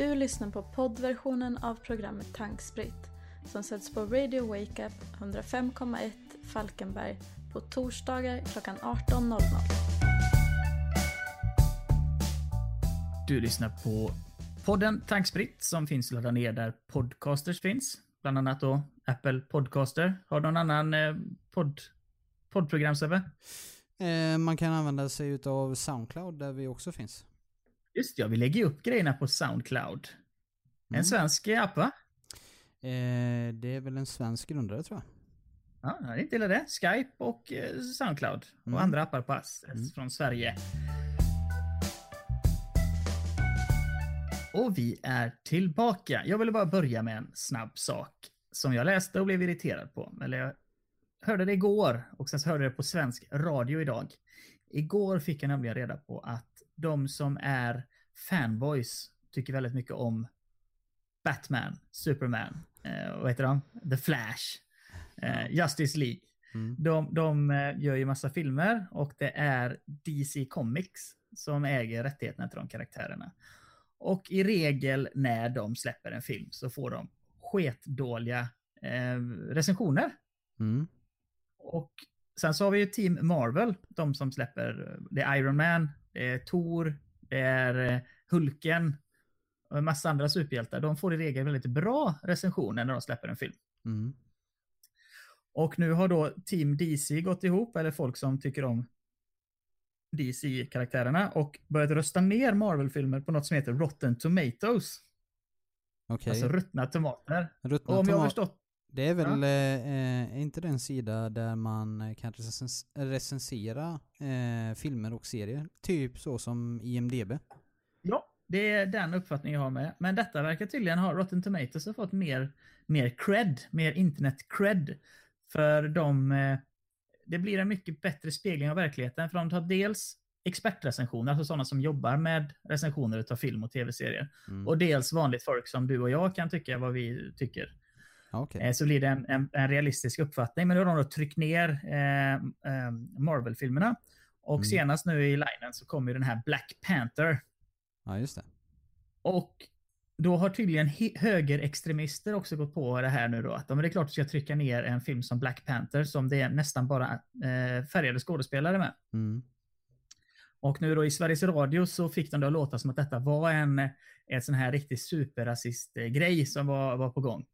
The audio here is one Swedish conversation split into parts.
Du lyssnar på poddversionen av programmet Tankspritt som sätts på Radio Wake Up 105,1 Falkenberg på torsdagar klockan 18.00. Du lyssnar på podden Tankspritt som finns laddad ner där podcasters finns. Bland annat då Apple Podcaster. Har du någon annan eh, podd, poddprogram Sebbe? Eh, man kan använda sig utav Soundcloud där vi också finns. Just ja, vi lägger upp grejerna på Soundcloud. En Mm. svensk app va? Eh, det är väl en svensk grundare tror jag. Ja, det är inte illa det. Skype och eh, Soundcloud. Mm. Och andra appar på oss från Sverige. Och vi är tillbaka. Jag ville bara börja med en snabb sak som jag läste och blev irriterad på. Eller jag hörde det igår och sen så hörde jag det på svensk radio idag. Igår fick jag nämligen reda på att de som är fanboys tycker väldigt mycket om Batman, Superman, eh, vad heter de? The Flash, eh, Justice League. Mm. De, de eh, gör ju massa filmer och det är DC Comics som äger rättigheterna till de karaktärerna. Och i regel när de släpper en film så får de sketdåliga eh, recensioner. Mm. Och sen så har vi ju Team Marvel, de som släpper, eh, är Iron Man, det är Thor, det är eh, Hulken och en massa andra superhjältar. De får i regel väldigt bra recensioner när de släpper en film. Mm. Och nu har då Team DC gått ihop, eller folk som tycker om DC-karaktärerna, och börjat rösta ner Marvel-filmer på något som heter Rotten Tomatoes. Okej. Alltså ruttna tomater. Ruttna Och om jag har förstått... Det är väl, eh, är inte det en sida där man eh, kan recens recensera eh, filmer och serier? Typ så som IMDB. Ja, det är den uppfattningen jag har med. Men detta verkar tydligen ha Rotten Tomatoes har fått mer, mer cred, mer internet-cred. För de... eh, Det blir en mycket bättre spegling av verkligheten. För de tar dels expertrecensioner, alltså sådana som jobbar med recensioner av film och tv-serier. Mm. Och dels vanligt folk som du och jag kan tycka vad vi tycker. Okej. Eh, Så blir det en, en, en realistisk uppfattning. Men nu har de då tryckt ner eh, eh, Marvel-filmerna. Och Mm. senast nu i linen så kommer ju den här Black Panther. Ja, just det. Och då har tydligen högerextremister också gått på det här nu då. Att men det är klart att du ska trycka ner en film som Black Panther som det är nästan bara eh, färgade skådespelare med. Mm. Och nu då i Sveriges Radio så fick de då låta som att detta var en, en sån här riktig superrasist-grej som var, var på gång.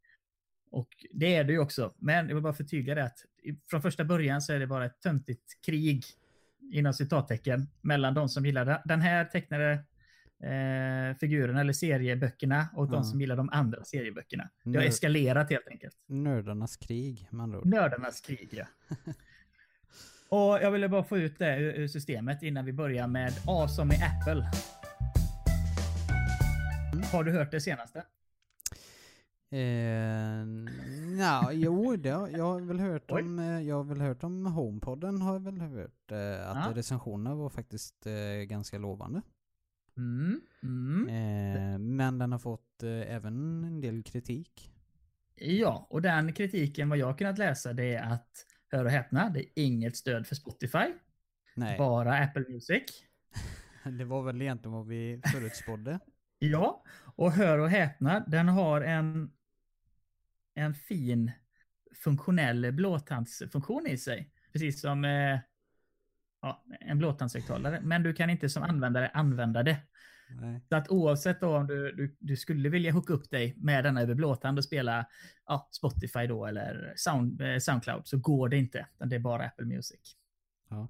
Och det är det ju också. Men jag vill bara förtydliga det att från första början så är det bara ett töntigt krig inom citattecken mellan de som gillar den- här tecknade eh, figuren eller serieböckerna och de Ja. som gillar de andra serieböckerna. Det har Nu- eskalerat helt enkelt. Nördarnas krig med andra ord. Nördarnas krig, ja. Och jag ville bara få ut det ur, ur systemet innan vi börjar med A som i Apple. Har du hört det senaste? Eh, nja, jo, det har, jag har väl hört Oj. om, eh, jag har väl hört om HomePodden har jag väl hört eh, att Ja. recensionerna var faktiskt eh, ganska lovande. Mm. Mm. Eh, men den har fått eh, även en del kritik. Ja, och den kritiken vad jag har kunnat läsa det är att, hör och häpna, det är inget stöd för Spotify. Nej, Bara Apple Music. det var väl egentligen vad vi förutspådde. Ja, och hör och häpna, den har en, en fin funktionell blåtandsfunktion i sig. Precis som eh, ja, en blåtandshögtalare. Men du kan inte som användare använda det. Nej. Så att oavsett om du, du, du skulle vilja hooka upp dig med denna över blåtand och spela ja, Spotify då eller Sound, eh, Soundcloud så går det inte. Det är bara Apple Music. Ja.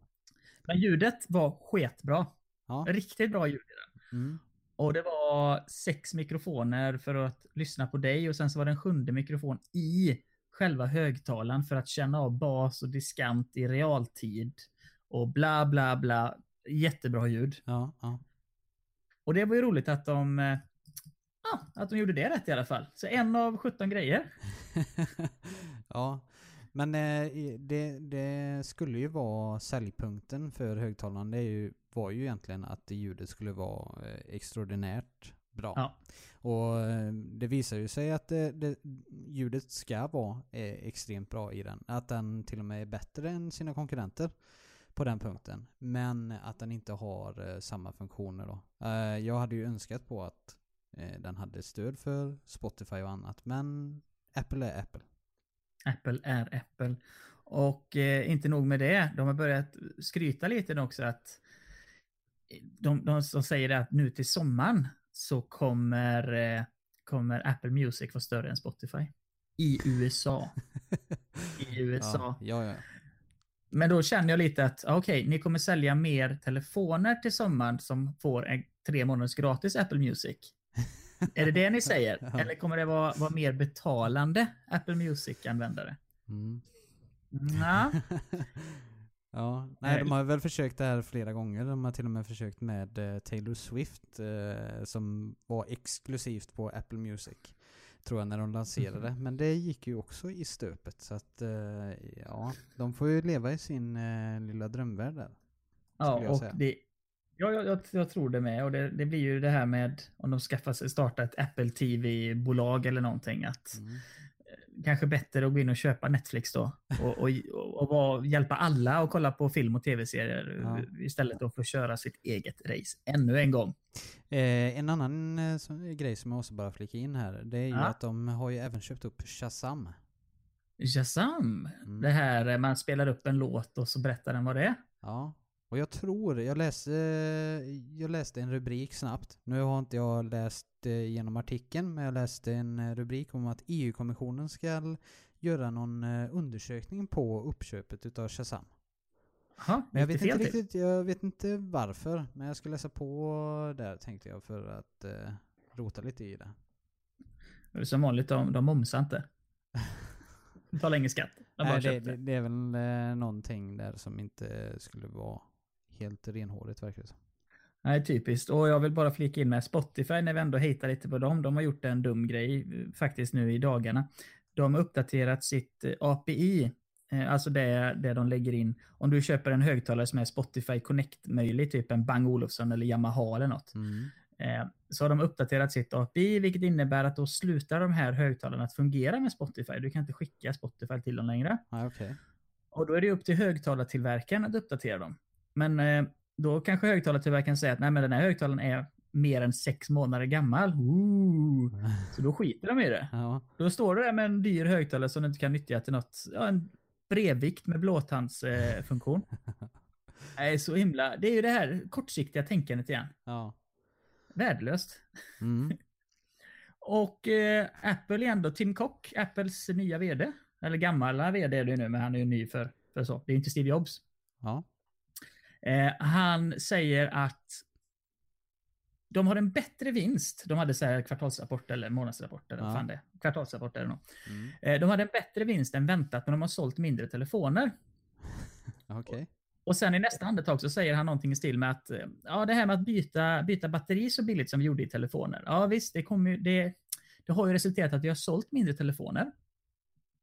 Men ljudet var sketbra. Ja. Riktigt bra ljud i den. Mm. Och det var sex mikrofoner för att lyssna på dig och sen så var det en sjunde mikrofon i själva högtalaren för att känna av bas och diskant i realtid. Och bla bla bla. Jättebra ljud. Ja, ja. Och det var ju roligt att de, eh, ja, att de gjorde det rätt i alla fall. Så en av 17 grejer. ja. Men eh, det, det skulle ju vara säljpunkten för högtalaren. Det är ju, var ju egentligen att ljudet skulle vara eh, extraordinärt bra. Ja. Och eh, det visar ju sig att det, det, ljudet ska vara eh, extremt bra i den. Att den till och med är bättre än sina konkurrenter på den punkten. Men att den inte har eh, samma funktioner då. Eh, jag hade ju önskat på att eh, den hade stöd för Spotify och annat. Men Apple är Apple. Apple är Apple. Och eh, inte nog med det, de har börjat skryta lite också att de, de, de säger att nu till sommaren så kommer, eh, kommer Apple Music vara större än Spotify. I USA. I USA. Ja, ja, ja. Men då känner jag lite att okej, okay, ni kommer sälja mer telefoner till sommaren som får en tre månaders gratis Apple Music. Är det det ni säger? Ja. Eller kommer det vara, vara mer betalande Apple Music-användare? Mm. ja, nej de har väl försökt det här flera gånger. De har till och med försökt med eh, Taylor Swift eh, som var exklusivt på Apple Music. Tror jag när de lanserade. Mhm. Men det gick ju också i stöpet. Så att eh, ja, de får ju leva i sin eh, lilla drömvärld där. ja, och det, ja, jag, jag, jag tror det med. Och det, det blir ju det här med om de skaffar sig, startar ett Apple TV-bolag eller någonting. Att Mm. Kanske bättre att gå in och köpa Netflix då. Och, och, och, vara, hjälpa alla att kolla på film och tv-serier Ja. istället för att köra sitt eget race ännu en gång. Eh, en annan eh, som, grej som jag också bara flika in här. Det är ju Ja. att de har ju även köpt upp Shazam. Shazam! Mm. Det här eh, man spelar upp en låt och så berättar den vad det är. Ja, och jag tror, jag läste, jag läste en rubrik snabbt. Nu har inte jag läst eh, genom artikeln, men jag läste en eh, rubrik om att EU-kommissionen ska göra någon eh, undersökning på uppköpet utav Shazam. Jaha, Men jag vet, inte riktigt, jag vet inte varför, men jag ska läsa på där tänkte jag för att eh, rota lite i det. Det är Som vanligt, de, de momsar inte. De betalar ingen skatt. De Nej, det, det, det är väl eh, någonting där som inte skulle vara helt renhårigt verkar det. Nej, typiskt. Och jag vill bara flika in med Spotify när vi ändå hittar lite på dem. De har gjort en dum grej faktiskt nu i dagarna. De har uppdaterat sitt eh, API, eh, alltså det, det de lägger in. Om du köper en högtalare som är Spotify Connect-möjlig, typ en Bang Olufsen eller Yamaha eller något, Mm. eh, så har de uppdaterat sitt API, vilket innebär att då slutar de här högtalarna att fungera med Spotify. Du kan inte skicka Spotify till dem längre. Ja, okej. Och då är det upp till högtalartillverkaren att uppdatera dem. Men eh, då kanske högtalartillverkaren säger att Nej, men den här högtalaren är mer än sex månader gammal. Ooh. Så då skiter de i det. Ja. Då står du där med en dyr högtalare som du inte kan nyttja till något. Ja, en brevvikt med blåtandsfunktion. Eh. Nej, så himla. Det är ju det här kortsiktiga tänkandet igen. ja. Värdelöst. Mm. Och eh, Apple igen då, Tim Cook, Apples nya vd. Eller gamla vd är det ju nu, men han är ju ny för, för så. Det är inte Steve Jobs. Ja. Eh, han säger att de har en bättre vinst. De hade så här kvartalsrapport eller månadsrapport eller Ja. fan det. Kvartalsrapport är det nog. Mm. Eh, de hade en bättre vinst än väntat, men de har sålt mindre telefoner. Okej. Och sen i nästa andetag så säger han någonting i stil med att eh, ja, det här med att byta, byta batteri så billigt som vi gjorde i telefoner. Ja visst, det, kommer ju, det, det har ju resulterat att vi har sålt mindre telefoner.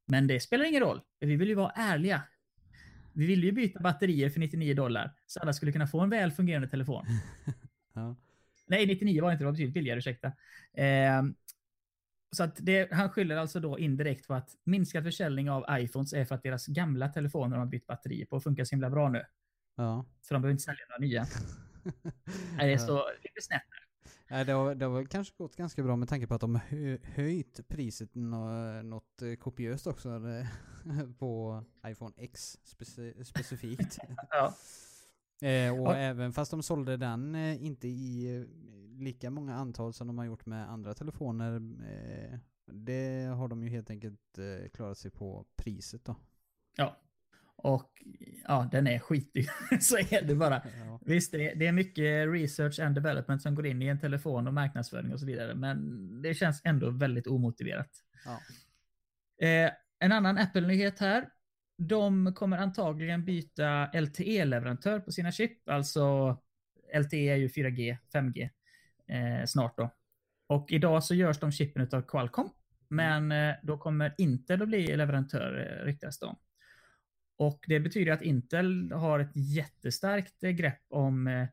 Men det spelar ingen roll, vi vill ju vara ärliga. Vi vill ju byta batterier för 99 dollar så alla skulle kunna få en väl fungerande telefon. Ja. Nej, 99 var inte, det var betydligt billigare, ursäkta. Eh, så att det, han skyller alltså då indirekt på att minskad försäljning av iPhones är för att deras gamla telefoner de har bytt batterier på funkar så himla bra nu. Ja. Så de behöver inte sälja några nya. Nej, det är så lite snett. Nej, det har, det har kanske gått ganska bra med tanke på att de hö, höjt priset nå, något eh, kopiöst också eh, på iPhone X speci, specifikt. Ja. eh, och Ja. även fast de sålde den eh, inte i eh, lika många antal som de har gjort med andra telefoner. Eh, det har de ju helt enkelt klarat sig på priset då. ja. Och ja, den är skitig. så är det bara. Ja. Visst, det är, mycket research and development som går in i en telefon och marknadsföring och så vidare. Men det känns ändå väldigt omotiverat. Ja. Eh, en annan Apple-nyhet här. De kommer antagligen byta LTE-leverantör på sina chip. Alltså LTE är ju 4G, 5G eh, snart då. Och idag så görs de chippen av Qualcomm. Men eh, då kommer Intel att bli leverantör, eh, ryktas om. Och det betyder att Intel har ett jättestarkt eh, grepp om eh,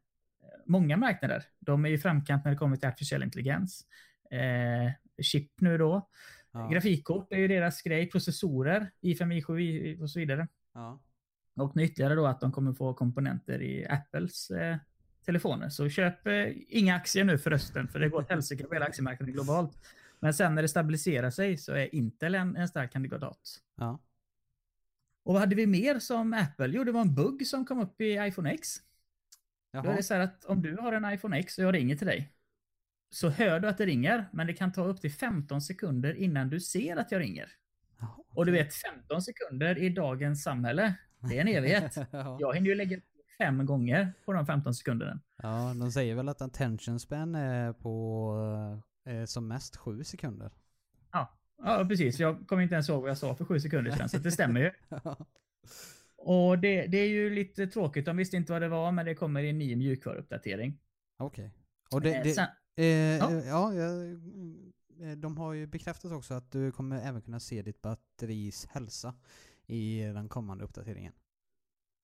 många marknader. De är i framkant när det kommer till artificiell intelligens. Eh, chip nu då. Ja. Grafikkort är ju deras grej, processorer, i5, i7 i- och så vidare. Ja. Och nu ytterligare då att de kommer få komponenter i Apples eh, telefoner. Så köp eh, inga aktier nu förresten, för det går åt helsike på hela aktiemarknaden globalt. Men sen när det stabiliserar sig så är Intel en, en stark kandidat. Ja. Och vad hade vi mer som Apple? Jo, det var en bugg som kom upp i iPhone X. Då är Jaha. det så här att om du har en iPhone X och jag ringer till dig. Så hör du att det ringer, men det kan ta upp till 15 sekunder innan du ser att jag ringer. Jaha, Och du vet, 15 sekunder i dagens samhälle, det är en evighet. ja. Jag hinner ju lägga fem gånger på de 15 sekunderna. ja, de säger väl att attention span är på eh, som mest sju sekunder. Ja, precis. Jag kommer inte ens ihåg vad jag sa för sju sekunder sedan, så det stämmer ju. Och det, det är ju lite tråkigt. De visste inte vad det var, men det kommer en ny mjukvaruuppdatering. Okej. Och det, Eh, det, sen- eh, Ja. ja, jag, eh, de har ju bekräftat också att du kommer även kunna se ditt batteris hälsa i den kommande uppdateringen.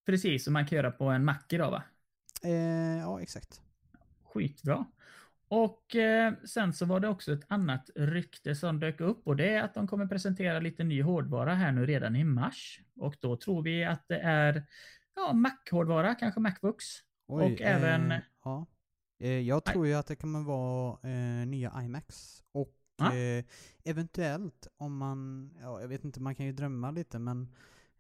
Precis, som man kan göra på en Mac idag va? Eh, ja, exakt. Skitbra. Och eh, sen så var det också ett annat rykte som dök upp och det är att de kommer presentera lite ny hårdvara här nu redan i mars. Och då tror vi att det är ja, Mac-hårdvara, kanske Macbooks. Och även- Eh, ja. Eh, jag tror ju att det kommer vara eh, nya iMacs. Och Ja. eh, eventuellt om man, ja jag vet inte, man kan ju drömma lite men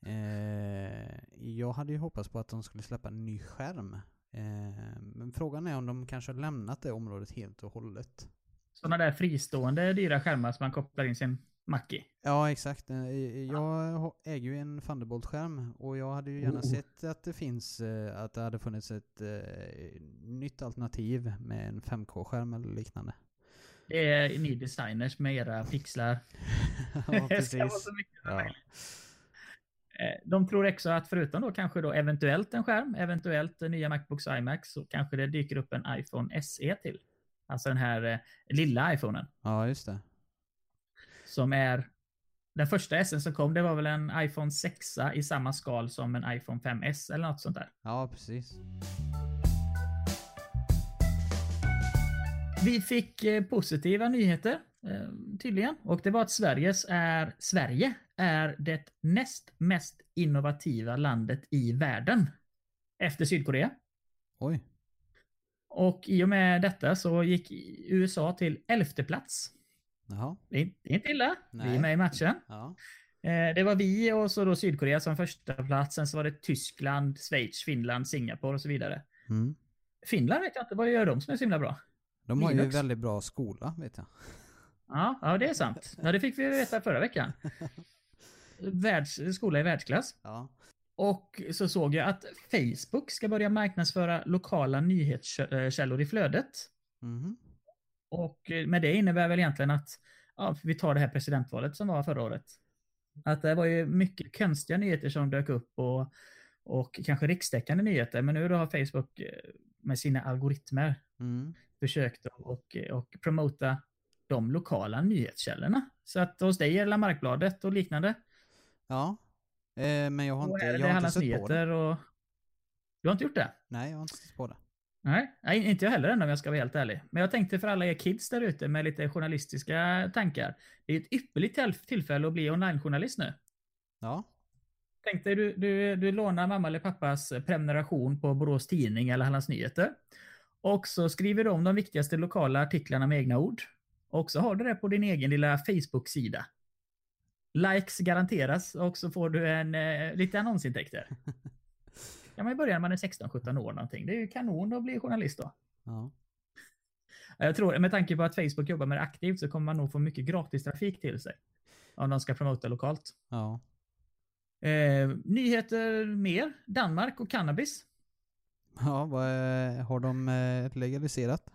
eh, jag hade ju hoppats på att de skulle släppa en ny skärm. Eh, men frågan är om de kanske har lämnat det området helt och hållet. Sådana där fristående dyra skärmar som man kopplar in sin Mac i. Ja, exakt. Eh, Jag ha- äger ju en Thunderbolt-skärm och jag hade ju gärna Oh. sett att det finns, eh, att det hade funnits ett eh, nytt alternativ med en 5K-skärm eller liknande. Det är ni designers med era pixlar. ja, Det ska vara precis. så mycket som Ja. möjligt. Eh, De tror också att förutom då kanske då eventuellt en skärm, eventuellt nya Macbooks och iMacs, så kanske det dyker upp en iPhone SE till. Alltså den här eh, lilla iPhonen. ja, just det. Som är den första SE som kom, det var väl en iPhone 6 i samma skal som en iPhone 5S eller något sånt där. Ja, precis. Vi fick eh, positiva nyheter eh, tydligen och det var att Sveriges är, Sverige är det näst mest innovativa landet i världen. Efter Sydkorea. Oj. Och i och med detta så gick USA till elfte plats. Jaha. Det är inte illa. Vi Nej. är med i matchen. Ja. Eh, Det var vi och så då Sydkorea som första plats. Sen så var det Tyskland, Schweiz, Finland, Singapore och så vidare. Mm. Finland vet jag inte, vad gör de som är så himla bra? De har ju Linux. väldigt bra skola, vet jag. Ja, ja, det är sant. Ja, det fick vi veta förra veckan. Världs, skola i världsklass. Ja. Och så såg jag att Facebook ska börja marknadsföra lokala nyhetskällor i flödet. Mhm. Och eh, med det innebär väl egentligen att, ja, vi tar det här presidentvalet som var förra året. Att det var ju mycket konstiga nyheter som dök upp och, och kanske rikstäckande nyheter. Men nu då har Facebook eh, med sina algoritmer Mm. försökt och, och promota de lokala nyhetskällorna. Så att hos dig gäller Markbladet och liknande. Ja. Eh, men jag har inte, jag har inte sett på det. och... Du har inte gjort det? Nej, jag har inte sett på det. Nej, nej, inte jag heller än om jag ska vara helt ärlig. Men jag tänkte för alla er kids där ute med lite journalistiska tankar. Det är ett ypperligt till- tillfälle att bli onlinejournalist nu. Ja. Tänk dig du, du, du lånar mamma eller pappas prenumeration på Borås Tidning eller Hallands Nyheter. Och så skriver du om de viktigaste lokala artiklarna med egna ord. Och så har du det på din egen lilla Facebook-sida. Likes garanteras och så får du en, eh, lite annonsintäkter. kan man ju börja när man är 16-17 år någonting. Det är ju kanon att bli journalist då. Ja. Jag tror, med tanke på att Facebook jobbar med det aktivt så kommer man nog få mycket gratis trafik till sig. Om de ska promota lokalt. Ja. Eh, nyheter mer. Danmark och cannabis. Ja, vad, är- har de eh, legaliserat?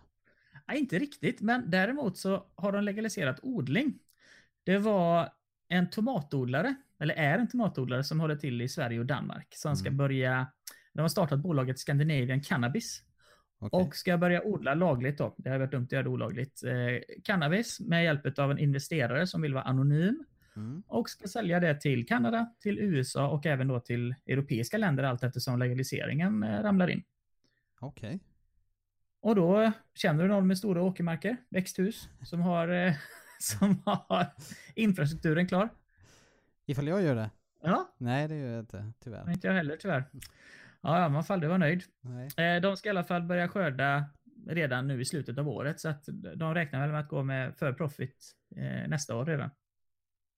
Nej, inte riktigt, men däremot så har de legaliserat odling. Det var en tomatodlare, eller är en tomatodlare som håller till i Sverige och Danmark, som ska Mm. börja, de har startat bolaget Scandinavian Cannabis Okej. och ska börja odla lagligt då. Det har varit dumt att göra det olagligt. Eh, cannabis med hjälp av en investerare som vill vara anonym Mm. och ska sälja det till Kanada, till USA och även då till europeiska länder allt eftersom legaliseringen eh, ramlar in. Okej. Och då känner du någon med stora åkermarker, växthus, som har, eh, som har infrastrukturen klar? Ifall jag gör det? Ja, Nej, det gör jag inte, tyvärr. inte jag heller tyvärr. Ja, ja, man får aldrig vara nöjd. Nej. Eh, De ska i alla fall börja skörda redan nu i slutet av året, så att de räknar väl med att gå med för profit eh, nästa år redan.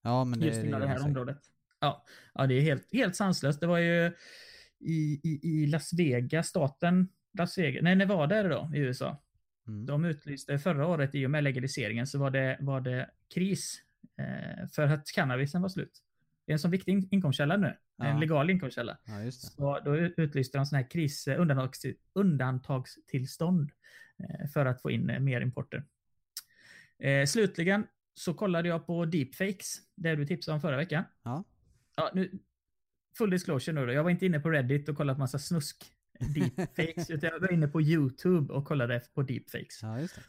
Ja, men det, Just det inom är det här området. Ja, ja, det är helt, helt sanslöst. Det var ju i, i, i Las Vegas, staten Las Vegas, nej Nevada är det då, i USA. Mm. De utlyste förra året i och med legaliseringen så var det, var det kris eh, för att cannabisen var slut. Det är en så viktig in- inkomstkälla nu. En Ja. legal inkomstkälla. Ja. Så då utlyste de sån här kris, eh, undantags, undantagstillstånd eh, för att få in eh, mer importer. Eh, slutligen så kollade jag på deepfakes, det du tipsade om förra veckan. Ja. Ja, nu, full disclosure nu då. Jag var inte inne på Reddit och kollade på massa snusk deepfakes, utan jag var inne på YouTube och kollade på deepfakes. Ja, just det.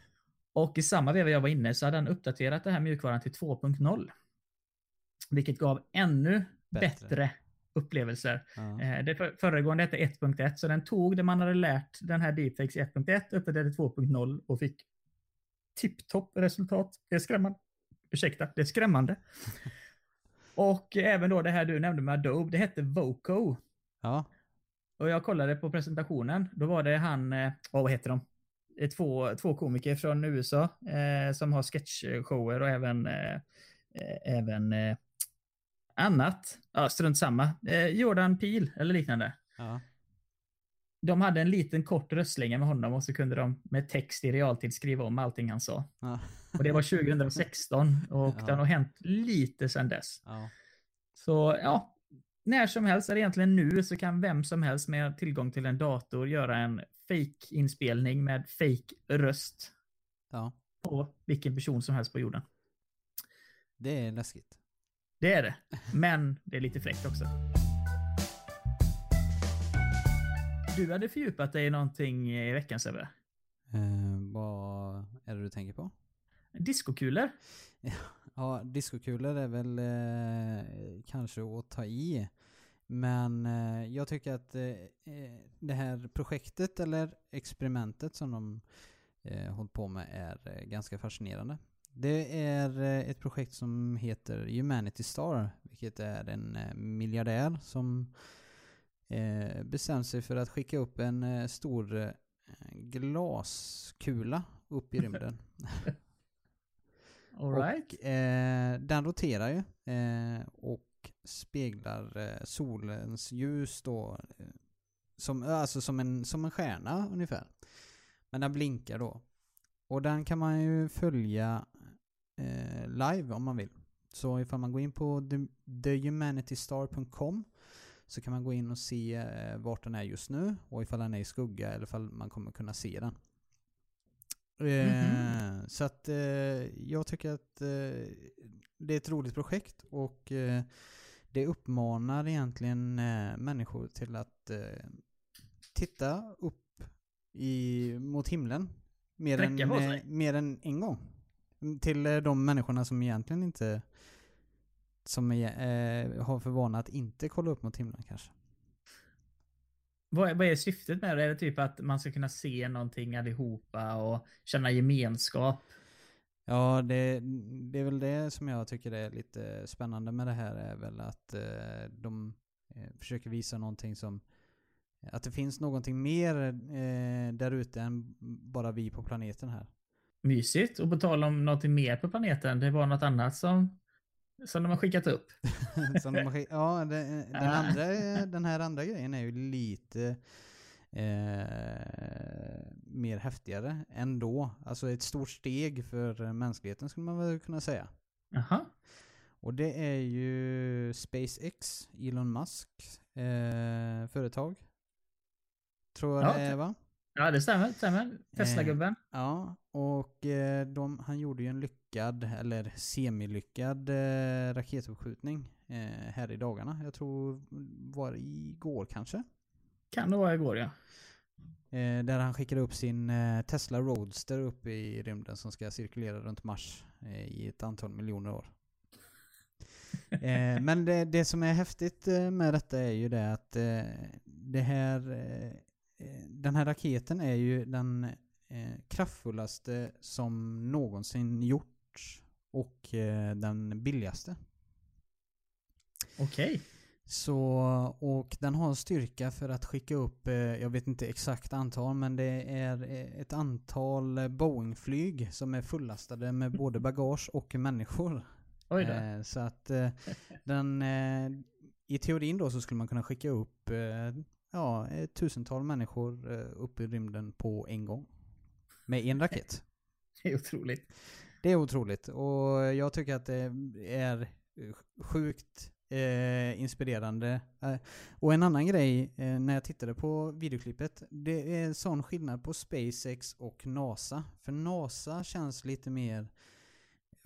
Och i samma veva jag var inne så hade han uppdaterat det här mjukvaran till 2.0. Vilket gav ännu Bättre. bättre, upplevelser. Ja. Eh, Det för, föregående hette 1.1, så den tog det man hade lärt den här deepfakes i 1.1, uppdaterade 2.0 och fick tipptopp resultat. Det är skrämmande. Ursäkta, det är skrämmande. och även då det här du nämnde med Adobe, det hette Voco. ja. Och jag kollade på presentationen, då var det han, åh, vad heter de? Det är två, två komiker från USA eh, som har sketchshower och även, eh, eh, även eh, annat. Ja, strunt samma. Eh, Jordan Peele eller liknande. ja. De hade en liten kort röstlinje med honom och så kunde de med text i realtid skriva om allting han sa. ja. Och det var 2016 och Ja. det har nog hänt lite sedan dess. Så ja, när som helst, eller egentligen nu, så kan vem som helst med tillgång till en dator göra en fake-inspelning med fake-röst ja. på vilken person som helst på jorden. Det är läskigt. Det är det. Men det är lite fräckt också. Du hade fördjupat dig i någonting i veckan Sebbe. Eh, vad är det du tänker på? Diskokulor. Ja, diskokulor är väl eh, kanske att ta i. Men eh, jag tycker att eh, eh, det här projektet eller experimentet som de eh, hållit på med är eh, ganska fascinerande. Det är eh, ett projekt som heter Humanity Star, vilket är en miljardär som eh, bestämt sig för att skicka upp en stor glaskula upp i rymden. All right. Och, eh, den roterar ju eh, och speglar eh, solens ljus då. Eh, som, alltså som en, som en stjärna ungefär. Men den blinkar då. Och den kan man ju följa eh, live om man vill. Så ifall man går in på thehumanitystar.com så kan man gå in och se eh, vart den är just nu och ifall den är i skugga eller ifall man kommer kunna se den. Eh, Så att eh, jag tycker att eh, det är ett roligt projekt och eh, det uppmanar egentligen eh, människor till att eh, titta upp i, mot himlen mer än, mer än en gång. Till de människorna som egentligen inte som är, har för vana att inte kolla upp mot himlen kanske. Vad är, vad är syftet med det? Är det typ att man ska kunna se någonting allihopa och känna gemenskap? Ja, det, det är väl det som jag tycker är lite spännande med det här är väl att eh, de eh, försöker visa någonting som att det finns någonting mer eh, där ute än bara vi på planeten här. Mysigt. Och på tal om någonting mer på planeten, det var något annat som, som de har skickat upp. Som de har skick- ja, det, den, andra, den här andra grejen är ju lite eh, mer häftigare ändå. Alltså ett stort steg för mänskligheten skulle man väl kunna säga. Jaha. Och det är ju SpaceX, Elon Musk eh, företag. Tror jag Ja, det är va? Ja, det stämmer. stämmer. Tesla-gubben. Ja, och eh, de, han gjorde ju en lyckad, eller semilyckad eh, raketuppskjutning eh, här i dagarna. Jag tror var det igår kanske. Kan det vara igår, ja. Eh, där han skickade upp sin eh, Tesla Roadster upp i rymden som ska cirkulera runt Mars eh, i ett antal miljoner år. eh, men det, det som är häftigt eh, med detta är ju det att eh, det här, eh, eh, den här raketen är ju den eh, kraftfullaste som någonsin gjorts och eh, den billigaste. Okej. Så, och den har styrka för att skicka upp, eh, jag vet inte exakt antal, men det är eh, ett antal eh, Boeing-flyg som är fullastade med både bagage och människor. Oj då. Eh, så att eh, den, eh, i teorin då så skulle man kunna skicka upp eh, ja, ett tusental människor eh, upp i rymden på en gång. Med en raket. Det är otroligt. Det är otroligt och jag tycker att det är sjukt eh, inspirerande. Eh, och en annan grej eh, när jag tittade på videoklippet, det är sån skillnad på SpaceX och NASA. För NASA känns lite mer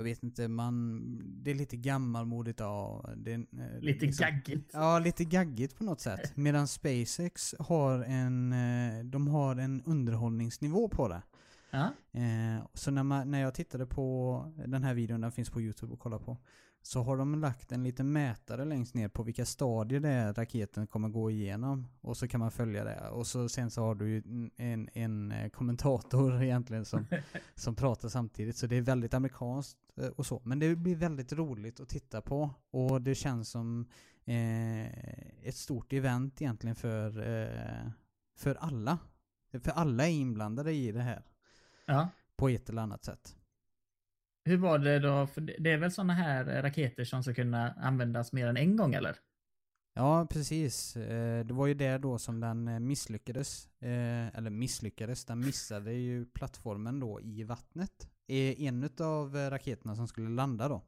jag vet inte, man... Det är lite gammalmodigt. Ja, det, är, eh, Lite liksom- gaggigt. Ja, lite gaggigt på något sätt. Medan SpaceX har en, eh, de har en underhållningsnivå på det. Ja. Eh, så när, man, när jag tittade på den här videon, den finns på YouTube att kolla på. Så har de lagt en liten mätare längst ner på vilka stadier det är raketen kommer gå igenom. Och så kan man följa det. Och så, sen så har du ju en, en eh, kommentator egentligen som, som pratar samtidigt. Så det är väldigt amerikanskt eh, och så. Men det blir väldigt roligt att titta på. Och det känns som eh, ett stort event egentligen för, eh, för alla. För alla är inblandade i det här. ja. På ett eller annat sätt. Hur var det då? För det är väl sådana här eh, raketer som ska kunna användas mer än en gång eller? Ja, precis. Eh, det var ju där då som den eh, misslyckades. Eller misslyckades, den missade ju plattformen då i vattnet. En av raketerna som skulle landa då.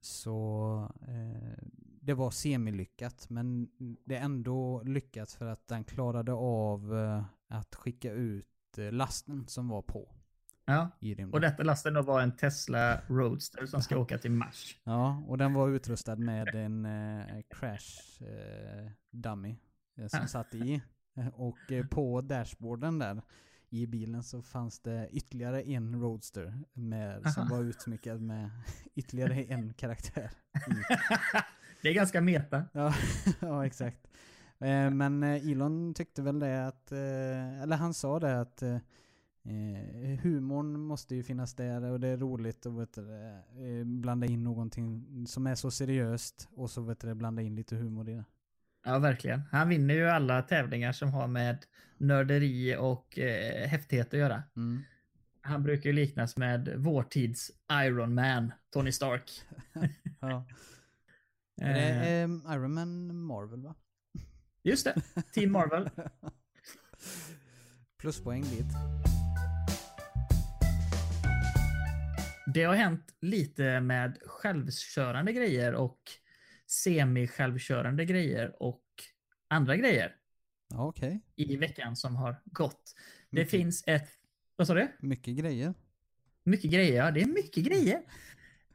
Så det var semilyckat, men det är ändå lyckat för att den klarade av att skicka ut lasten som var på Ja. Och detta lasten då var en Tesla Roadster som ska åka till Mars. Ja, och den var utrustad med en eh, crash eh, dummy eh, som satt i. Eh, Och eh, på dashboarden där i bilen så fanns det ytterligare en Roadster med, som Aha. var utsmyckad med ytterligare en karaktär. I. Det är ganska meta. Ja, ja exakt. Eh, Men Elon tyckte väl det att, eller han sa det att eh, humorn måste ju finnas där och det är roligt att vet du, eh, blanda in någonting som är så seriöst och så vet du, blanda in lite humor i det. Ja, verkligen. Han vinner ju alla tävlingar som har med nörderi och eh, häftighet att göra. Mm. Han brukar ju liknas med vår tids Iron Man, Tony Stark. Ja. Är Eh, det eh, Iron Man Marvel va? just det, Team Marvel. Pluspoäng dit. Det har hänt lite med självkörande grejer och semi-självkörande grejer och andra grejer okej. i veckan som har gått. Det Mycket. finns ett... Vad sa du? Mycket grejer. Mycket grejer, ja. Det är mycket grejer.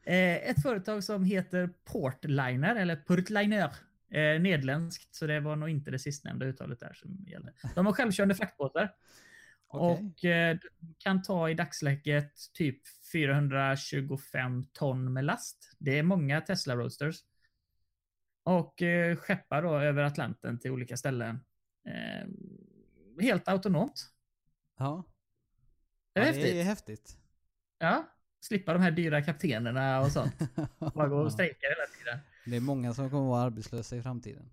Eh, ett företag som heter Portliner, eller Portliner. Eh, nederländskt, så det var nog inte det sistnämnda uttalet där som gällde. De har självkörande fraktbåtar. Okej. Och eh, kan ta i dagsläget typ 425 ton med last. Det är många Tesla Roadsters. Och eh, skeppar då över Atlanten till olika ställen. Eh, helt autonomt. Ja. Det är ja, häftigt. Det är häftigt. Ja, slippa de här dyra kaptenerna och sånt. Bara gå och strejka hela tiden. Det är många som kommer vara arbetslösa i framtiden.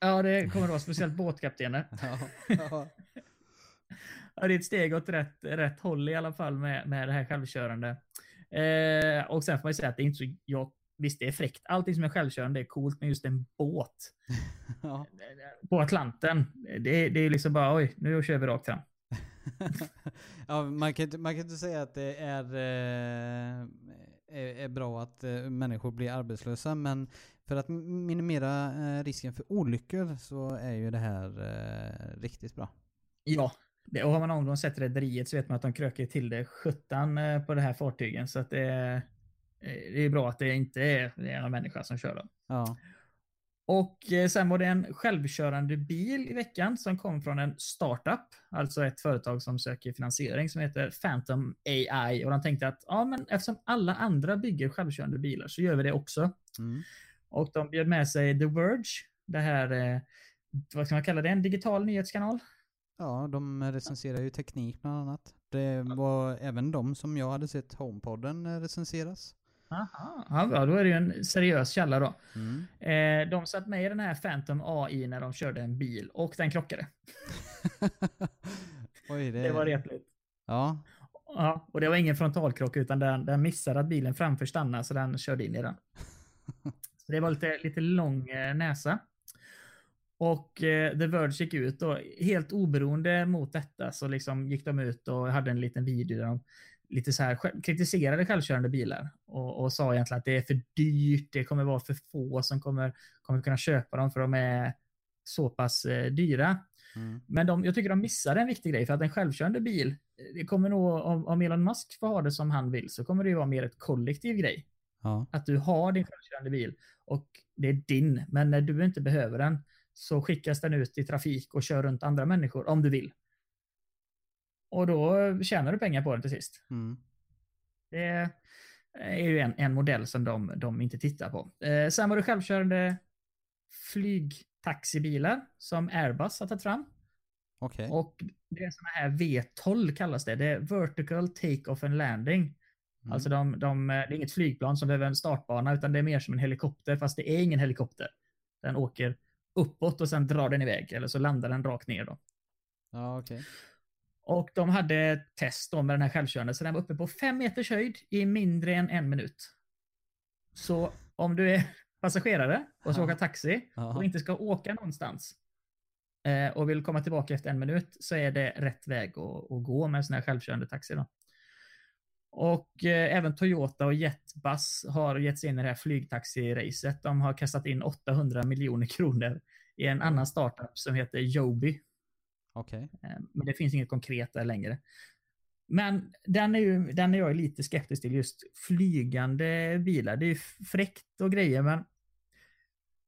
Ja, det kommer att vara speciellt båtkaptener. Ja. ja. Ja, det är ett steg åt rätt, rätt håll i alla fall med, med det här självkörande. Eh, och sen får man ju säga att det är inte så... Ja, visst, det är fräckt. Allting som är självkörande är coolt, men just en båt ja. på Atlanten, det, det är liksom bara oj, nu kör vi rakt fram. ja, man, kan man kan inte säga att det är, eh, är, är bra att eh, människor blir arbetslösa, men för att minimera eh, risken för olyckor så är ju det här riktigt bra. Ja, det, och har man någon gång sett rederiet så vet man att de kröker till det 17 eh, på det här fartygen. Så att det, är- eh, det är bra att det inte är, det är en människa som kör dem. Ja. Och eh, sen var det en självkörande bil i veckan som kom från en startup, alltså ett företag som söker finansiering som heter Phantom AI. Och de tänkte att ja, men eftersom alla andra bygger självkörande bilar så gör vi det också. Mm. Och de bjöd med sig The Verge, det här, vad ska man kalla det, en digital nyhetskanal? Ja, de recenserar ju teknik bland annat. Det var även de som jag hade sett HomePodden eh, recenseras. Aha. Ja, då är det ju en seriös källa då. Mm. Eh, de satt med i den här Phantom AI när de körde en bil och den krockade. Oj, det, Det var repligt. Ja, Ja, och det var ingen frontalkrock utan den, den missade att bilen framför stannade så den körde in i den. Så det var lite, lite lång eh, näsa. Och eh, The Verge gick ut och helt oberoende mot detta så liksom gick de ut och hade en liten video där de lite så här kritiserade självkörande bilar och, och sa egentligen att det är för dyrt, det kommer vara för få som kommer, kommer kunna köpa dem för de är så pass eh, dyra. mm. Men de, jag tycker de missade en viktig grej för att en självkörande bil, det kommer nog, om, om Elon Musk får ha det som han vill, så kommer det ju vara mer ett kollektiv grej. ja, Att du har din självkörande bil och det är din, men när du inte behöver den så skickas den ut i trafik och kör runt andra människor om du vill. Och då tjänar du pengar på den till sist. mm. Det är ju en, en modell som de, de inte tittar på. Eh, sen var det självkörande flygtaxibilar som Airbus har tagit fram. okej. Och det är såna här V12 kallas det. Det är Vertical Take-Off and Landing. Mm. Alltså de, de, det är inget flygplan som behöver en startbana utan det är mer som en helikopter fast det är ingen helikopter. Den åker uppåt och sen drar den iväg eller så landar den rakt ner då. Ja, okej. Och de hade ett test då med den här självkörande så den var uppe på fem meters höjd i mindre än en minut. Så om du är passagerare och ska Ja. åka taxi Ja. och inte ska åka någonstans eh, och vill komma tillbaka efter en minut så är det rätt väg att, att gå med en sån här självkörande taxi. Då. Och eh, även Toyota och Jetbus har gett sig in i det här flygtaxi-racet. De har kastat in 800 miljoner kronor i en annan startup som heter Joby. Okej. Eh, Men det finns inget konkret där längre. Men den är, ju, den är jag lite skeptisk till, just flygande bilar. Det är ju fräckt och grejer, men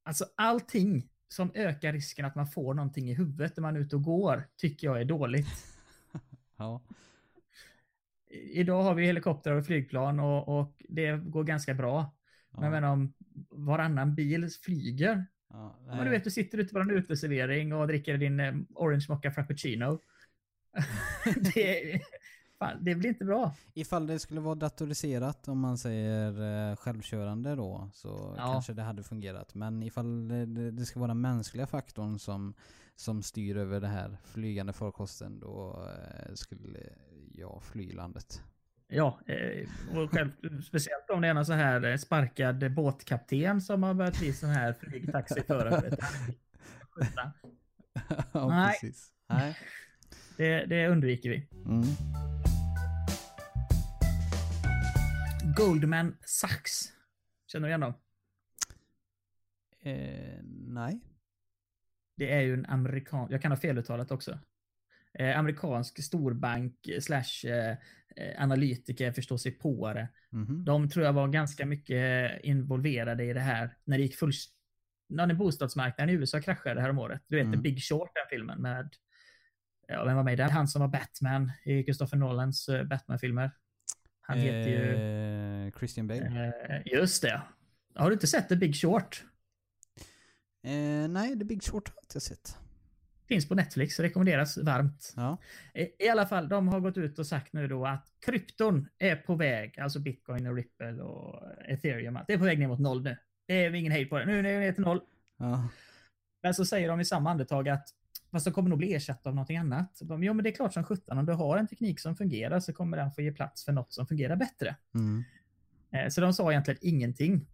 alltså allting som ökar risken att man får någonting i huvudet när man är ute och går, tycker jag är dåligt. Ja. Idag har vi helikoptrar och flygplan och, och det går ganska bra. Men ja. menar om varannan bil flyger. ja. Men du vet, du sitter ute på en uteservering och dricker din eh, orange mocha frappuccino. det, fan, det blir inte bra. Ifall det skulle vara datoriserat, om man säger eh, självkörande då, så Ja. kanske det hade fungerat. Men ifall det, det, det ska vara den mänskliga faktorn som, som styr över det här flygande farkosten, då eh, skulle jag fly landet. Ja, eh, och själv, speciellt om det är någon så här eh, sparkad båtkapten som har börjat bli sån här flygtaxiförare. ja, Nej. precis. Nej. Det, det undviker vi. Mm. Goldman Sachs. Känner du igen dem? Eh, nej. Det är ju en amerikan... Jag kan ha feluttalat också. Eh, amerikansk storbank slash eh, analytiker, förstå sig på det. Mhm. De tror jag var ganska mycket eh, involverade i det här när det gick full... När bostadsmarknaden i USA kraschade häromåret. Du vet Mm. The Big Short, den filmen med... Ja, vem var med i den? Han som var Batman i Christopher Nolans eh, Batman-filmer. Han heter ju... Eh, Christian Bale. Eh, just det. Har du inte sett The Big Short? Eh, nej, The Big Short har jag inte sett. Finns på Netflix, rekommenderas varmt. Ja. I i alla fall, de har gått ut och sagt nu då att krypton är på väg, alltså bitcoin och ripple och ethereum, att det är på väg ner mot noll nu. Det är ingen hejd på det. Nu är det ner till noll. Ja. Men så säger de i samma andetag att fast de kommer nog bli ersatta av någonting annat. De, jo, men det är klart som sjutton, om du har en teknik som fungerar så kommer den få ge plats för något som fungerar bättre. Mm. Eh, Så de sa egentligen ingenting.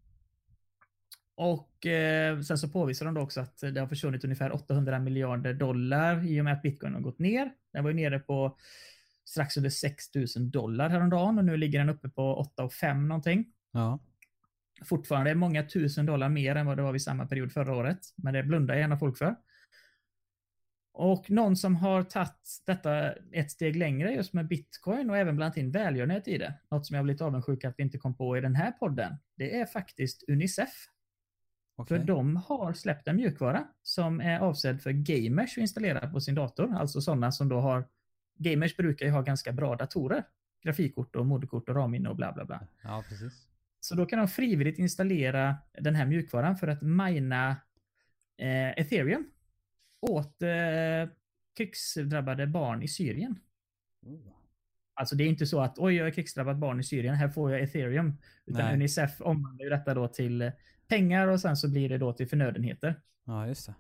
Och eh, sen så påvisar de då också att det har försvunnit ungefär 800 miljarder dollar i och med att bitcoin har gått ner. Den var ju nere på strax under 6 000 dollar häromdagen och nu ligger den uppe på 8 5 någonting. Ja. Fortfarande många tusen dollar mer än vad det var vid samma period förra året. Men det blundar gärna folk för. Och någon som har tagit detta ett steg längre just med bitcoin och även blandat in välgörenhet i det. Något som jag blivit avundsjuk att vi inte kom på i den här podden. Det är faktiskt Unicef. Okej. För de har släppt en mjukvara som är avsedd för gamers att installera på sin dator. Alltså sådana som då har... Gamers brukar ju ha ganska bra datorer. Grafikkort och moderkort och RAM-minne och bla bla bla. Ja, precis. Så då kan de frivilligt installera den här mjukvaran för att mina eh, ethereum åt eh, krigsdrabbade barn i Syrien. Oh. Alltså det är inte så att oj, jag är krigsdrabbat barn i Syrien, här får jag ethereum. Utan Nej. Unicef omvandlar ju detta då till pengar och sen så blir det då till förnödenheter. Ja, just det.